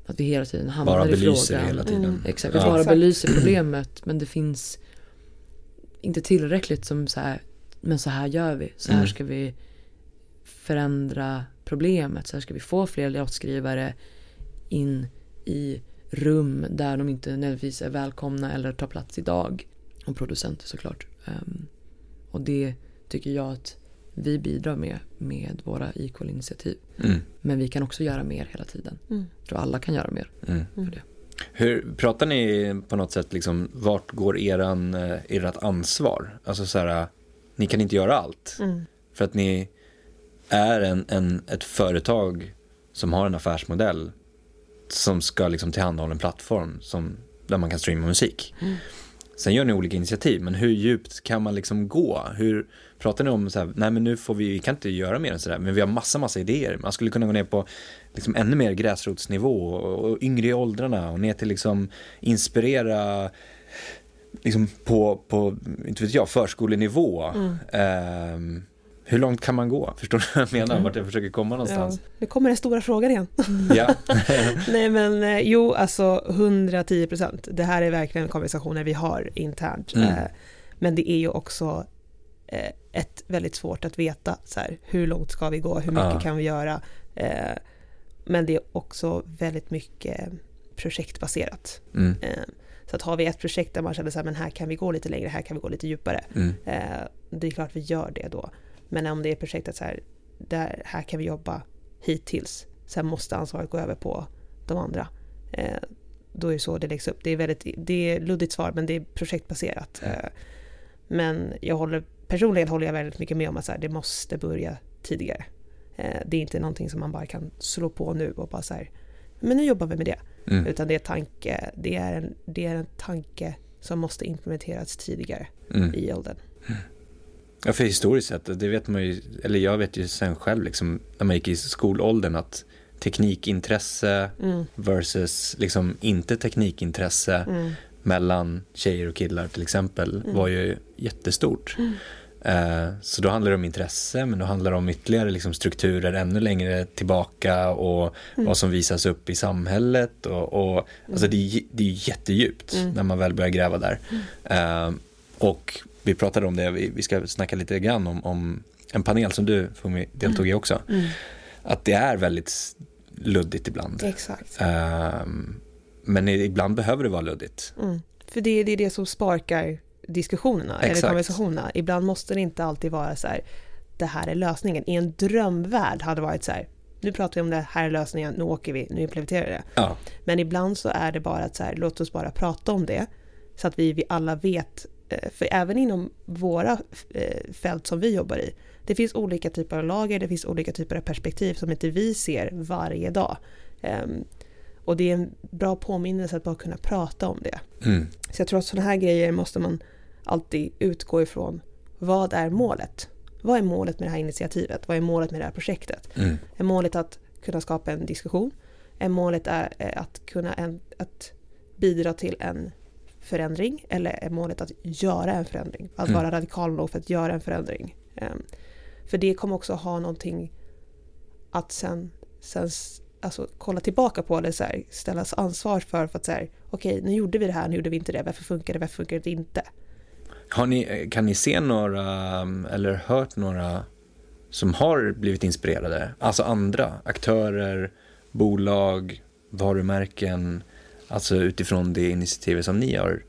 Att vi hela tiden hamnar bara i frågan. Bara hela tiden. Mm. Exakt, vi ja. bara belyser problemet men det finns inte tillräckligt som så här, men så här gör vi, så här mm. ska vi förändra problemet, så här ska vi få fler låtskrivare in i rum där de inte nödvändigtvis är välkomna eller tar plats idag. Och producenter såklart. Um, och det tycker jag att vi bidrar med, med våra Equal-initiativ. Mm. Men vi kan också göra mer hela tiden. Mm. Jag tror alla kan göra mer mm. för det. Hur, pratar ni på något sätt, liksom, vart går eran, eh, ert ansvar? Alltså så här, ni kan inte göra allt. Mm. För att ni är en, en, ett företag som har en affärsmodell som ska liksom tillhandahålla en plattform som, där man kan streama musik. Mm. Sen gör ni olika initiativ, men hur djupt kan man liksom gå? Hur pratar ni om så här, nej men nu får vi, vi kan inte göra mer än sådär, men vi har massa, massa idéer. Man skulle kunna gå ner på liksom ännu mer gräsrotsnivå och, och yngre i åldrarna och ner till liksom inspirera liksom på, på inte vet jag, förskolenivå. Mm. Um, hur långt kan man gå? [LAUGHS] Förstår du vad jag menar? Mm. Vart jag försöker komma någonstans? Ja, nu kommer den stora frågan igen. Ja. [LAUGHS] Nej men eh, jo, alltså 110 procent. Det här är verkligen konversationer vi har internt. Mm. Eh, men det är ju också eh, ett väldigt svårt att veta så här, hur långt ska vi gå, hur mycket ja. kan vi göra? Men det är också väldigt mycket projektbaserat. Mm. Så att har vi ett projekt där man känner så här, men här kan vi gå lite längre, här kan vi gå lite djupare. Mm. Det är klart vi gör det då. Men om det är projektet så här, där, här kan vi jobba hittills, sen måste ansvaret gå över på de andra. Eh, då är det så det läggs upp. Det är, väldigt, det är luddigt svar, men det är projektbaserat. Eh, men jag håller, personligen håller jag väldigt mycket med om att så här, det måste börja tidigare. Eh, det är inte någonting som man bara kan slå på nu och bara så här, men nu jobbar vi med det. Mm. Utan det är, tanke, det, är en, det är en tanke som måste implementeras tidigare mm. i åldern. Ja, för historiskt sett, det vet man ju, eller jag vet ju sen själv liksom, när man gick i skolåldern att teknikintresse mm. versus liksom inte teknikintresse mm. Mellan tjejer och killar till exempel mm. var ju jättestort. Mm. Eh, så då handlar det om intresse, men då handlar det om ytterligare liksom strukturer ännu längre tillbaka och mm. vad som visas upp i samhället. Och, och Alltså mm. det, det är jättedjupt när man väl börjar gräva där. Eh, och vi pratade om det, vi, ska snacka lite grann om, om en panel som du Fumi, deltog i mm. också. Mm. Att det är väldigt luddigt ibland. Exakt. Um, men ibland behöver det vara luddigt. Mm. För det, det är det som sparkar diskussionerna Exakt. eller konversationerna. Ibland måste det inte alltid vara så här, det här är lösningen. I en drömvärld hade det varit så här, nu pratar vi om det här är lösningen, nu åker vi, nu implementerar vi det. Ja. Men ibland så är det bara att så här, låt oss bara prata om det. Så att vi, vi alla vet eh, för även inom våra eh, fält som vi jobbar i, det finns olika typer av lager, det finns olika typer av perspektiv som inte vi ser varje dag. Och det är en bra påminnelse att bara kunna prata om det. Mm. Så jag tror att sådana här grejer måste man alltid utgå ifrån. Vad är målet? Vad är målet med det här initiativet? Vad är målet med det här projektet? Mm. Är målet att kunna skapa en diskussion? Är målet är eh, att kunna en, att bidra till en förändring? Eller är målet att göra en förändring? Att mm. vara radikal nog för att göra en förändring? Um, för det kommer också ha någonting att sen, sen alltså, kolla tillbaka på det, så här, ställas ansvar för, för att säga okej, okay, nu gjorde vi det här, nu gjorde vi inte det, varför funkar det, varför funkar det inte? Har ni, kan ni se några, eller hört några som har blivit inspirerade? Alltså andra aktörer, bolag, varumärken, alltså utifrån det initiativet som ni har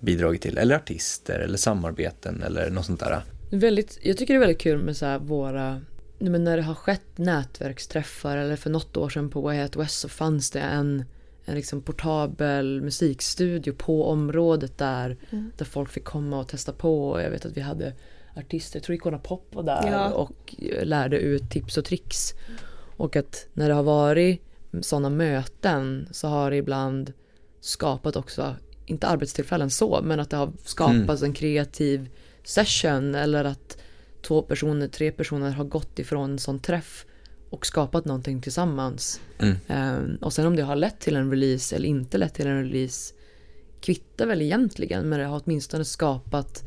bidragit till, eller artister, eller samarbeten, eller något sånt där? Väldigt, jag tycker det är väldigt kul med så här våra men när det har skett nätverksträffar eller för något år sedan på Way Out West så fanns det en, en liksom portabel musikstudio på området där, mm. där folk fick komma och testa på. Jag vet att vi hade artister, jag tror Icona Pop var där ja. och lärde ut tips och tricks. Och att när det har varit sådana möten så har det ibland skapat också, inte arbetstillfällen så, men att det har skapats mm. en kreativ session eller att två personer, tre personer har gått ifrån en sån träff och skapat någonting tillsammans. Mm. Um, och sen om det har lett till en release eller inte lett till en release kvittar väl egentligen men det har åtminstone skapat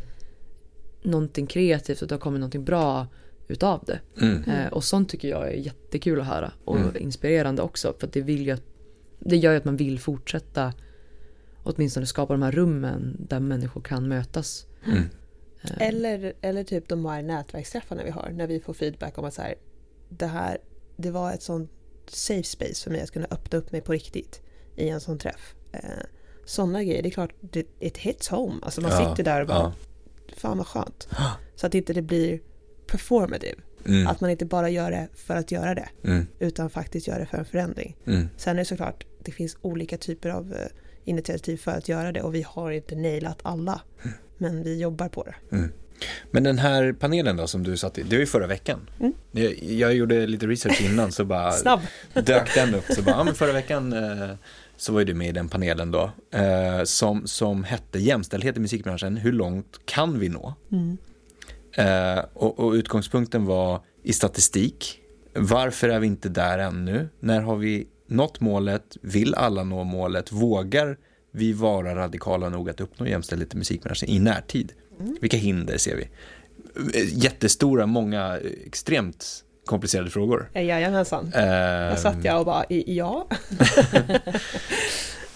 någonting kreativt och det har kommit någonting bra utav det. Mm. Uh, och sånt tycker jag är jättekul att höra och mm. inspirerande också för det, vill ju, det gör ju att man vill fortsätta åtminstone skapa de här rummen där människor kan mötas. Mm. Eh. Eller, eller typ de här nätverksträffarna vi har, när vi får feedback om att så här, det här, det var ett sånt safe space för mig att kunna öppna upp mig på riktigt i en sån träff. Eh, Sådana grejer, det är klart, it hits home. Alltså man ja, sitter där och bara, ja. fan vad skönt. [GASPS] Så att inte det blir performative. Mm. Att man inte bara gör det för att göra det, mm. utan faktiskt gör det för en förändring. Mm. Sen är det såklart, det finns olika typer av eh, initiativ för att göra det och vi har inte nailat alla. Men vi jobbar på det. Mm. Men den här panelen då som du satt i, det var ju förra veckan. Mm. Jag, jag, gjorde lite research innan så bara [LAUGHS] dök den upp. Så bara, ja men förra veckan eh, så var ju du med i den panelen då. Eh, som, som hette Jämställdhet i musikbranschen, hur långt kan vi nå? Mm. Eh, och, och, utgångspunkten var i statistik. Varför är vi inte där ännu? När har vi nått målet? Vill alla nå målet? Vågar vi vara radikala nog att uppnå jämställdhet i musikbranschen i närtid? Mm. Vilka hinder ser vi? Jättestora, många, extremt komplicerade frågor. Jajamensan. Uh, jag satt jag och bara, ja. [LAUGHS]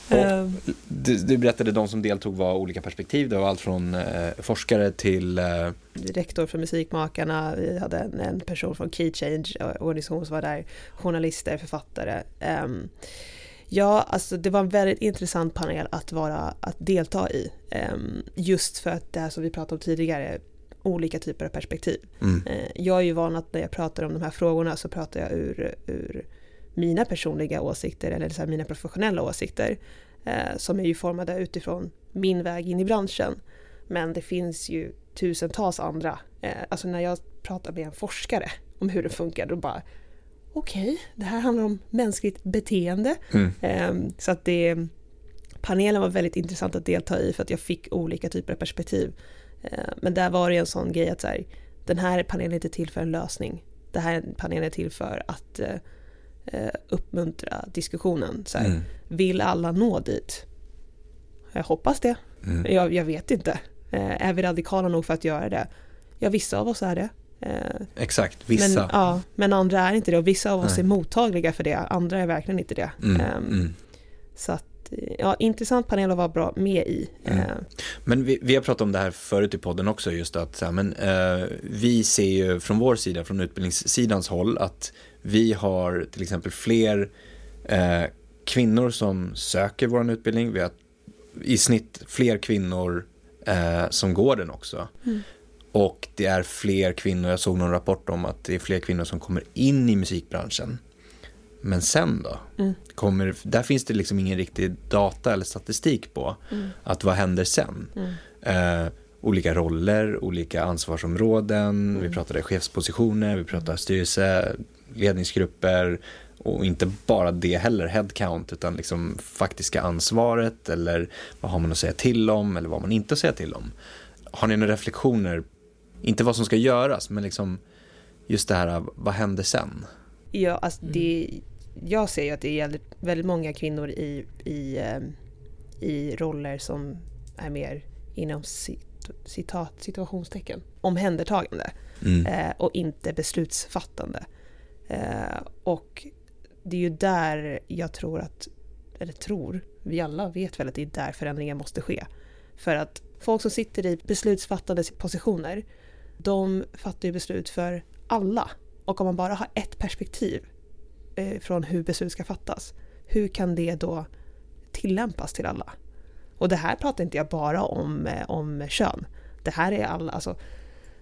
Och du, du, berättade de som deltog var olika perspektiv. Det var allt från eh, forskare till... Eh... Rektor för Musikmakarna, vi hade en, en person från Key Change, eh, organisation som var där, journalister, författare. Um, ja, alltså det var en väldigt intressant panel att, vara, att delta i. Um, just för att det här som vi pratade om tidigare, olika typer av perspektiv. Mm. Uh, jag är ju van att när jag pratar om de här frågorna så pratar jag ur, ur mina personliga åsikter eller så mina professionella åsikter eh, som är ju formade utifrån min väg in i branschen. Men det finns ju tusentals andra. Eh, alltså när jag pratar med en forskare om hur det funkar, då bara okej, okay, det här handlar om mänskligt beteende. Mm. Eh, så att det, panelen var väldigt intressant att delta i för att jag fick olika typer av perspektiv. Eh, men där var det en sån grej att så här, den här panelen är inte till för en lösning. Det här panelen är till för att eh, eh, uppmuntra diskussionen. Så här, mm. Vill alla nå dit? Jag hoppas det. Mm. Jag, jag, vet inte. Eh, är vi radikala nog för att göra det? Ja, vissa av oss är det. Eh, Exakt, vissa. Men, ja, men andra är inte det och vissa av oss Nej. är mottagliga för det, andra är verkligen inte det. Mm. Um, så att ja, intressant panel att vara bra med i. Mm. Eh. Men vi, vi, har pratat om det här förut i podden också, just att så här, men, uh, vi ser ju från vår sida, från utbildningssidans håll, att vi har till exempel fler uh, kvinnor som söker vår utbildning. Vi har i snitt fler kvinnor uh, som går den också. Mm. Och det är fler kvinnor, jag såg någon rapport om att det är fler kvinnor som kommer in i musikbranschen. Men sen då? Mm. Kommer, där finns det liksom ingen riktig data eller statistik på. Mm. Att vad händer sen? Mm. Eh, olika roller, olika ansvarsområden, Mm. vi pratade chefspositioner, vi pratade styrelse, ledningsgrupper och inte bara det heller, headcount, utan liksom faktiska ansvaret eller vad har man att säga till om eller vad har man inte att säga till om. Har ni några reflektioner, inte vad som ska göras, men liksom just det här, vad händer sen? Ja, alltså Mm. det, jag ser ju att det är väldigt, väldigt många kvinnor i, i, eh, i roller som är mer inom cit, citat, situationstecken omhändertagande Mm. eh, och inte beslutsfattande. Eh, och det är ju där jag tror att, eller tror, vi alla vet väl att det är där förändringen måste ske. För att folk som sitter i beslutsfattande positioner, de fattar ju beslut för alla. Och om man bara har ett perspektiv eh, från hur beslut ska fattas, hur kan det då tillämpas till alla? Och det här pratar inte jag bara om, eh, om kön. Det här är alla, alltså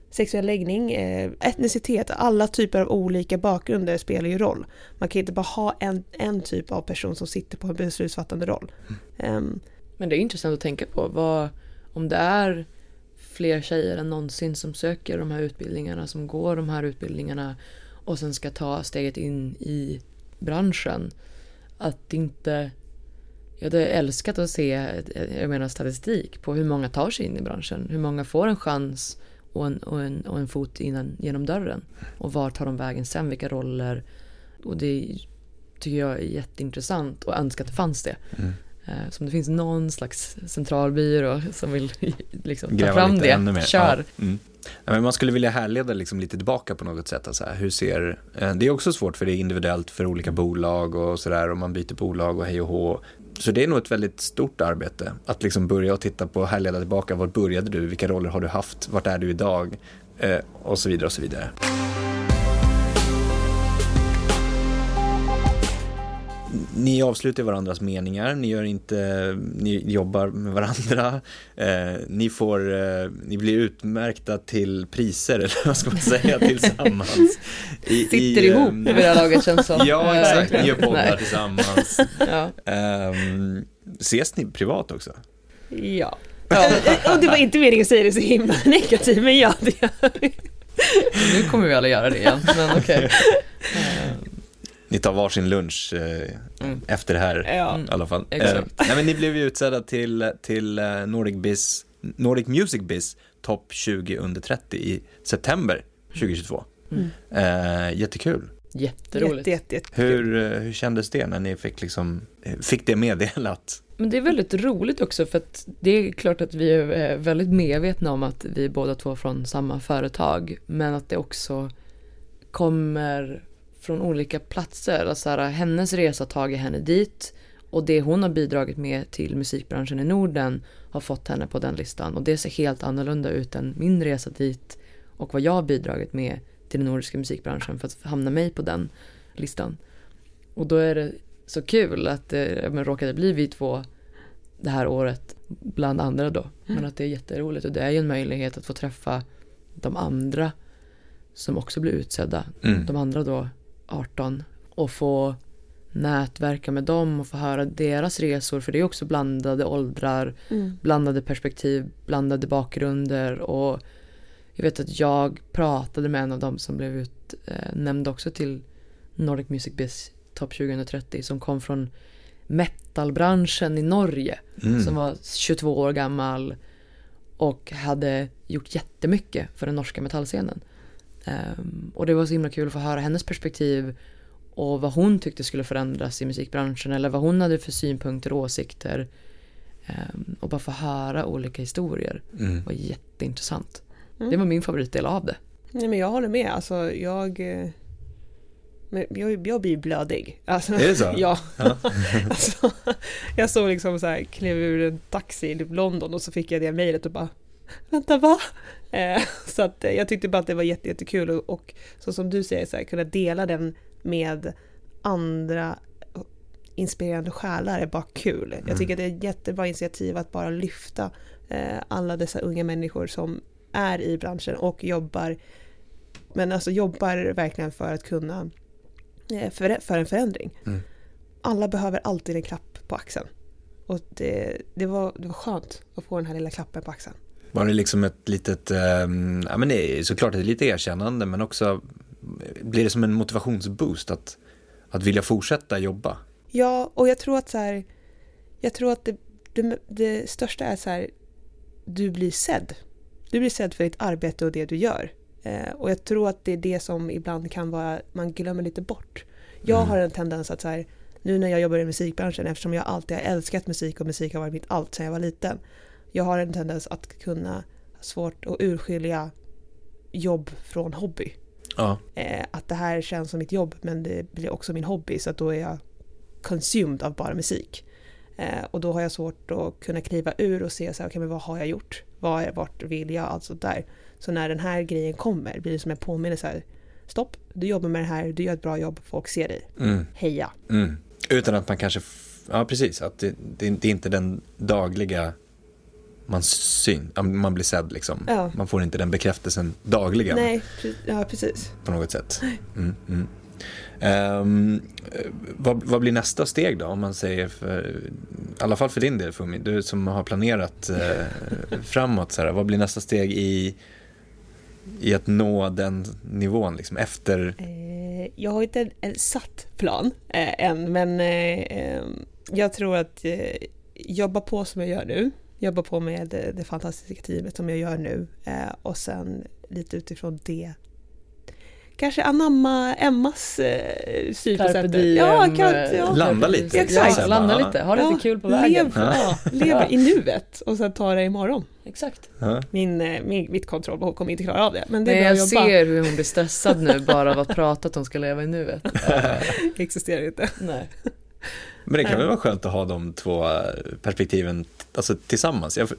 sexuell läggning, eh, etnicitet, alla typer av olika bakgrunder spelar ju roll. Man kan inte bara ha en, en typ av person som sitter på en beslutsfattande roll. Ehm, Men det är intressant att tänka på vad, om det är fler tjejer än någonsin som söker de här utbildningarna, som går de här utbildningarna och sen ska ta steget in i branschen. Att inte... Jag hade älskat att se jag menar, statistik på hur många tar sig in i branschen. Hur många får en chans och en, och en, och en fot innan, genom dörren. Och var tar de vägen sen? Vilka roller? Och det tycker jag är jätteintressant och önskar att det fanns det. Mm. Eh, Så om det finns någon slags centralbyrå som vill [LAUGHS] liksom ta Gräva fram lite det, ännu mer. kör. Ja, mm. ja, man skulle vilja härleda liksom lite tillbaka på något sätt. Alltså, hur ser, eh, det är också svårt för det är individuellt för olika bolag och sådär och man byter bolag och hej och hå. Så det är nog ett väldigt stort arbete att liksom börja och titta på, härleda tillbaka, var började du, vilka roller har du haft, vart är du idag eh, och så vidare och så vidare. Ni avslutar varandras meningar, ni, gör inte, ni jobbar med varandra, eh, ni, får, eh, ni blir utmärkta till priser, [LAUGHS] eller vad ska man säga, tillsammans. I, Sitter i, ihop ehm, vid det här laget känns som. [LAUGHS] Ja, Eh, exakt, ni gör poddar nej. tillsammans. [LAUGHS] Ja. Ehm, ses ni privat också? ja. ja. Och det var inte meningen att säga det så himla negativt, men ja, det gör vi. Nu kommer vi alla göra det igen, men okej. Eh, Ni tar varsin lunch eh, Mm. efter det här Ja. Mm. i alla fall. Eh, nej, men ni blev ju utsedda till, till eh, Nordic, Biz, Nordic Music Biz topp 20 under 30 i september 2022. Mm. Eh, jättekul. Jätteroligt. Jätte, jätte, jätte Hur, eh, hur kändes det när ni fick, liksom, eh, fick det meddelat? Men det är väldigt roligt också för att det är klart att vi är väldigt medvetna om att vi är båda två från samma företag. Men att det också kommer från olika platser. Alltså här, hennes resa tagit henne dit och det hon har bidragit med till musikbranschen i Norden har fått henne på den listan. Och det ser helt annorlunda ut än min resa dit och vad jag har bidragit med till den nordiska musikbranschen för att hamna mig på den listan. Och då är det så kul att det men, råkade bli vi två det här året bland andra då. Men att det är jätteroligt och det är ju en möjlighet att få träffa de andra som också blir utsedda. Mm. De andra då 18 och få nätverka med dem och få höra deras resor för det är också blandade åldrar, Mm. blandade perspektiv, blandade bakgrunder och jag vet att jag pratade med en av dem som blev utnämnd också till Nordic Music Biz Top 2030 som kom från metalbranschen i Norge Mm. som var 22 år gammal och hade gjort jättemycket för den norska metallscenen. Ehm, och det var så himla kul att få höra hennes perspektiv och vad hon tyckte skulle förändras i musikbranschen eller vad hon hade för synpunkter och åsikter. Ehm, och bara få höra olika historier Mm. var jätteintressant. Mm. Det var min favoritdel av det. Nej men jag håller med, alltså jag... eh, jag, jag blir blödig. Alltså, Är det så? [LAUGHS] Ja. Ja. [LAUGHS] alltså, jag såg liksom så här, klev ur en taxi i London och så fick jag det mejlet och bara Vänta va? Eh, [LAUGHS] så att eh, jag tyckte bara att det var jätte, jättekul och, och så som du säger, så här, kunna dela den med andra inspirerande själar är bara kul. Jag tycker att det är ett jättebra initiativ att bara lyfta eh, alla dessa unga människor som är i branschen och jobbar men alltså jobbar verkligen för att kunna för, för en förändring. Mm. Alla behöver alltid en klapp på axeln. Och det, det, var, det var skönt att få den här lilla klappen på axeln. Var det liksom ett litet, eh, ja men det är såklart ett litet erkännande men också blir det som en motivationsboost att, att vilja fortsätta jobba? Ja, och jag tror att så här, jag tror att det, det, det största är så här, du blir sedd. Du blir sedd för ditt arbete och det du gör. Eh, och jag tror att det är det som ibland kan vara, man glömmer lite bort. Jag Mm. har en tendens att så här, nu när jag jobbar i musikbranschen, eftersom jag alltid har älskat musik och musik har varit mitt allt sedan jag var liten. Jag har en tendens att kunna ha svårt att urskilja jobb från hobby. Ja, Eh, att det här känns som mitt jobb men det blir också min hobby så att då är jag consumed av bara musik. Eh, och då har jag svårt att kunna kliva ur och se så här, okay, men vad har jag gjort? Vad är, vart vill jag? Allt sånt där. Så när den här grejen kommer blir det som en påminnelse här. Stopp, du jobbar med det här, du gör ett bra jobb, folk ser dig. mm, Heja! mm. Utan att man kanske, ja precis, att det, det, det är inte den dagliga man syn, man blir sedd liksom. Ja. Man får inte den bekräftelsen dagligen Nej, ja precis. på något sätt. Mm, mm. Ehm, eh, vad, vad blir nästa steg då? Om man säger, för, i alla fall för din del Fumi, du som har planerat eh, [LAUGHS] framåt, så här, vad blir nästa steg i, i att nå den nivån liksom, efter? Eh, jag har inte en, en satt plan eh, än, men eh, eh, jag tror att eh, jobba på som jag gör nu, jobba på med det, det fantastiska teamet som jag gör nu eh, och sen lite utifrån det kanske anamma Emmas eh, syn på sättet. diem. Ja, kan, eh, ja. Landa lite. Exakt. Ja, landa lite, ha lite Ja, kul på vägen. Lev, ja, lev i nuet och sen ta det imorgon. Exakt. Min, eh, min, mitt kontrollbehov kommer inte klara av det, men det är Nej, jag jobba. ser hur hon blir stressad nu bara av att prata att hon ska leva i nuet. Det [LAUGHS] existerar inte. Nej. Men det kan väl vara skönt att ha de två eh, perspektiven alltså, tillsammans. Jag,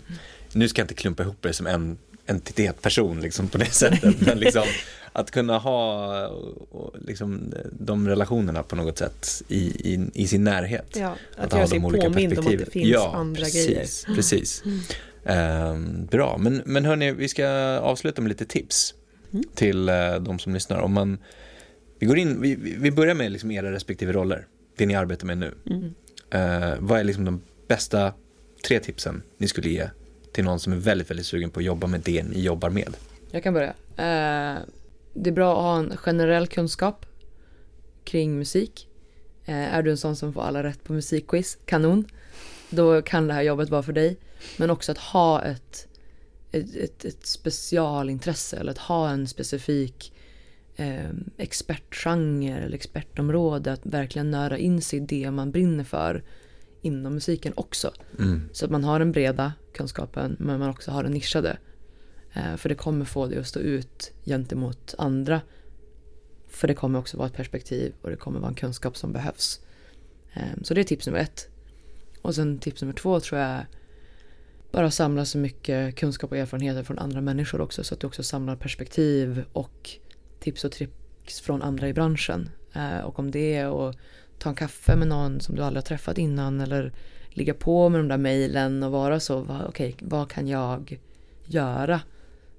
nu ska jag inte klumpa ihop det som en entitet, person liksom, på det [LAUGHS] sättet. Men liksom, att kunna ha och, liksom, de relationerna på något sätt i, i, i sin närhet. Ja, att, ha göra sig påmind om att det finns ja, andra precis, grejer. Precis. Ehm, bra, men, men hörni, vi ska avsluta med lite tips Mm. till eh, de som lyssnar. Om man, vi, går in, vi, vi börjar med liksom era respektive roller, det ni arbetar med nu. Mm. Eh, vad är liksom de bästa tre tipsen ni skulle ge till någon som är väldigt, väldigt sugen på att jobba med det ni jobbar med? Jag kan börja. Eh, det är bra att ha en generell kunskap kring musik. Eh, är du en sån som får alla rätt på musikquiz, kanon. Då kan det här jobbet vara för dig. Men också att ha ett, ett, ett, ett specialintresse eller att ha en specifik eh, expertgenre eller expertområde. Att verkligen nörda in sig i det man brinner för inom musiken också. Mm. Så att man har den breda kunskapen men man också har den nischade. Eh, för det kommer få dig att stå ut gentemot andra. För det kommer också vara ett perspektiv och det kommer vara en kunskap som behövs. Eh, så det är tips nummer ett. Och sen tips nummer två tror jag är bara samla så mycket kunskap och erfarenheter från andra människor också så att du också samlar perspektiv och tips och tricks från andra i branschen. Eh, och om det är att ta en kaffe med någon som du aldrig har träffat innan eller ligga på med de där mejlen och vara så, va- okej, vad kan jag göra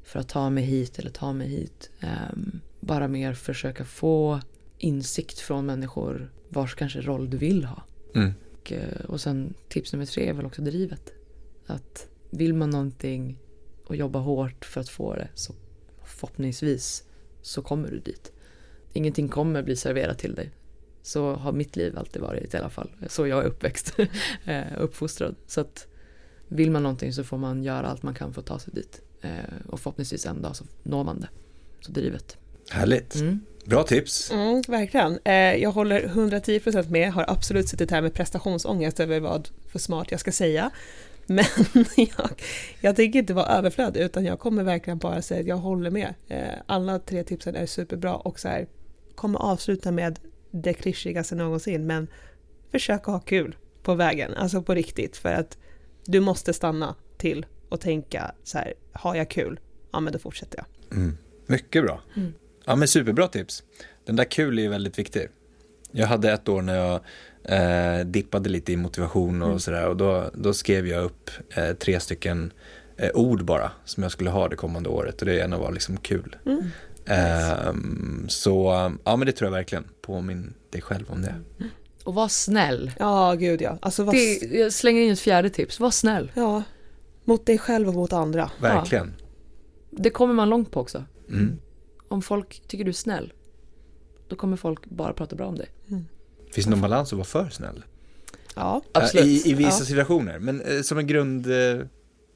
för att ta mig hit eller ta mig hit? Ehm, bara mer försöka få insikt från människor vars kanske roll du vill ha. Mm. Och, eh, och sen tips nummer tre är väl också drivet. Att vill man någonting och jobba hårt för att få det så förhoppningsvis så kommer du dit. Ingenting kommer bli serverat till dig. Så har mitt liv alltid varit i alla fall. Så jag är uppväxt, [LAUGHS] eh, uppfostrad. Så att vill man någonting så får man göra allt man kan för att ta sig dit. Eh, Och förhoppningsvis en dag så når man det. Så drivet. Härligt. Mm. Bra tips. Mm, verkligen. Eh, jag håller 110% med, har absolut suttit här med prestationsångest över vad för smart jag ska säga. Men [LAUGHS] jag, jag tänker inte vara överflödig utan jag kommer verkligen bara säga att jag håller med. Eh, alla tre tipsen är superbra och så här, kommer avsluta med det klyschigaste någonsin men försök ha kul på vägen, alltså på riktigt för att du måste stanna till och tänka så här, har jag kul? Ja men då fortsätter jag. Mm. Mycket bra. Mm. Ja men superbra tips. Den där kul är ju väldigt viktig. Jag hade ett år när jag eh, dippade lite i motivation och Mm. sådär och då, då skrev jag upp eh, tre stycken eh, ord bara som jag skulle ha det kommande året och det ena var liksom kul. Mm. Ehm, så ja men det tror jag verkligen. Påminn dig själv om det. Och var snäll. Ja, gud ja. Alltså vad... Det, jag slänger in ett fjärde tips. Var snäll. Ja, Mot dig själv och mot andra. Verkligen. Det kommer man långt på också. Mm. Om folk tycker du är snäll, då kommer folk bara prata bra om dig. Finns det någon balans att vara för snäll? Ja. Absolut. I, I vissa Ja. situationer, men eh, som en grund, eh,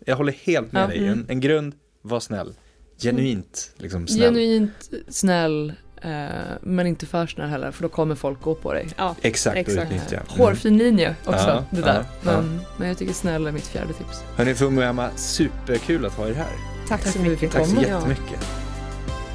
jag håller helt med Ja, dig. mm. En, en grund, var snäll. Genuint liksom snäll. Genuint snäll, eh, men inte för snäll heller, för då kommer folk gå på dig. ja. Exakt, Exakt. Mm. Hårfin linje också, Ja, det där. ja, ja. Men, men jag tycker snäll är mitt fjärde tips. Hörni Fumuyama, superkul att ha er här. Tack, Tack så mycket. Tack så jättemycket.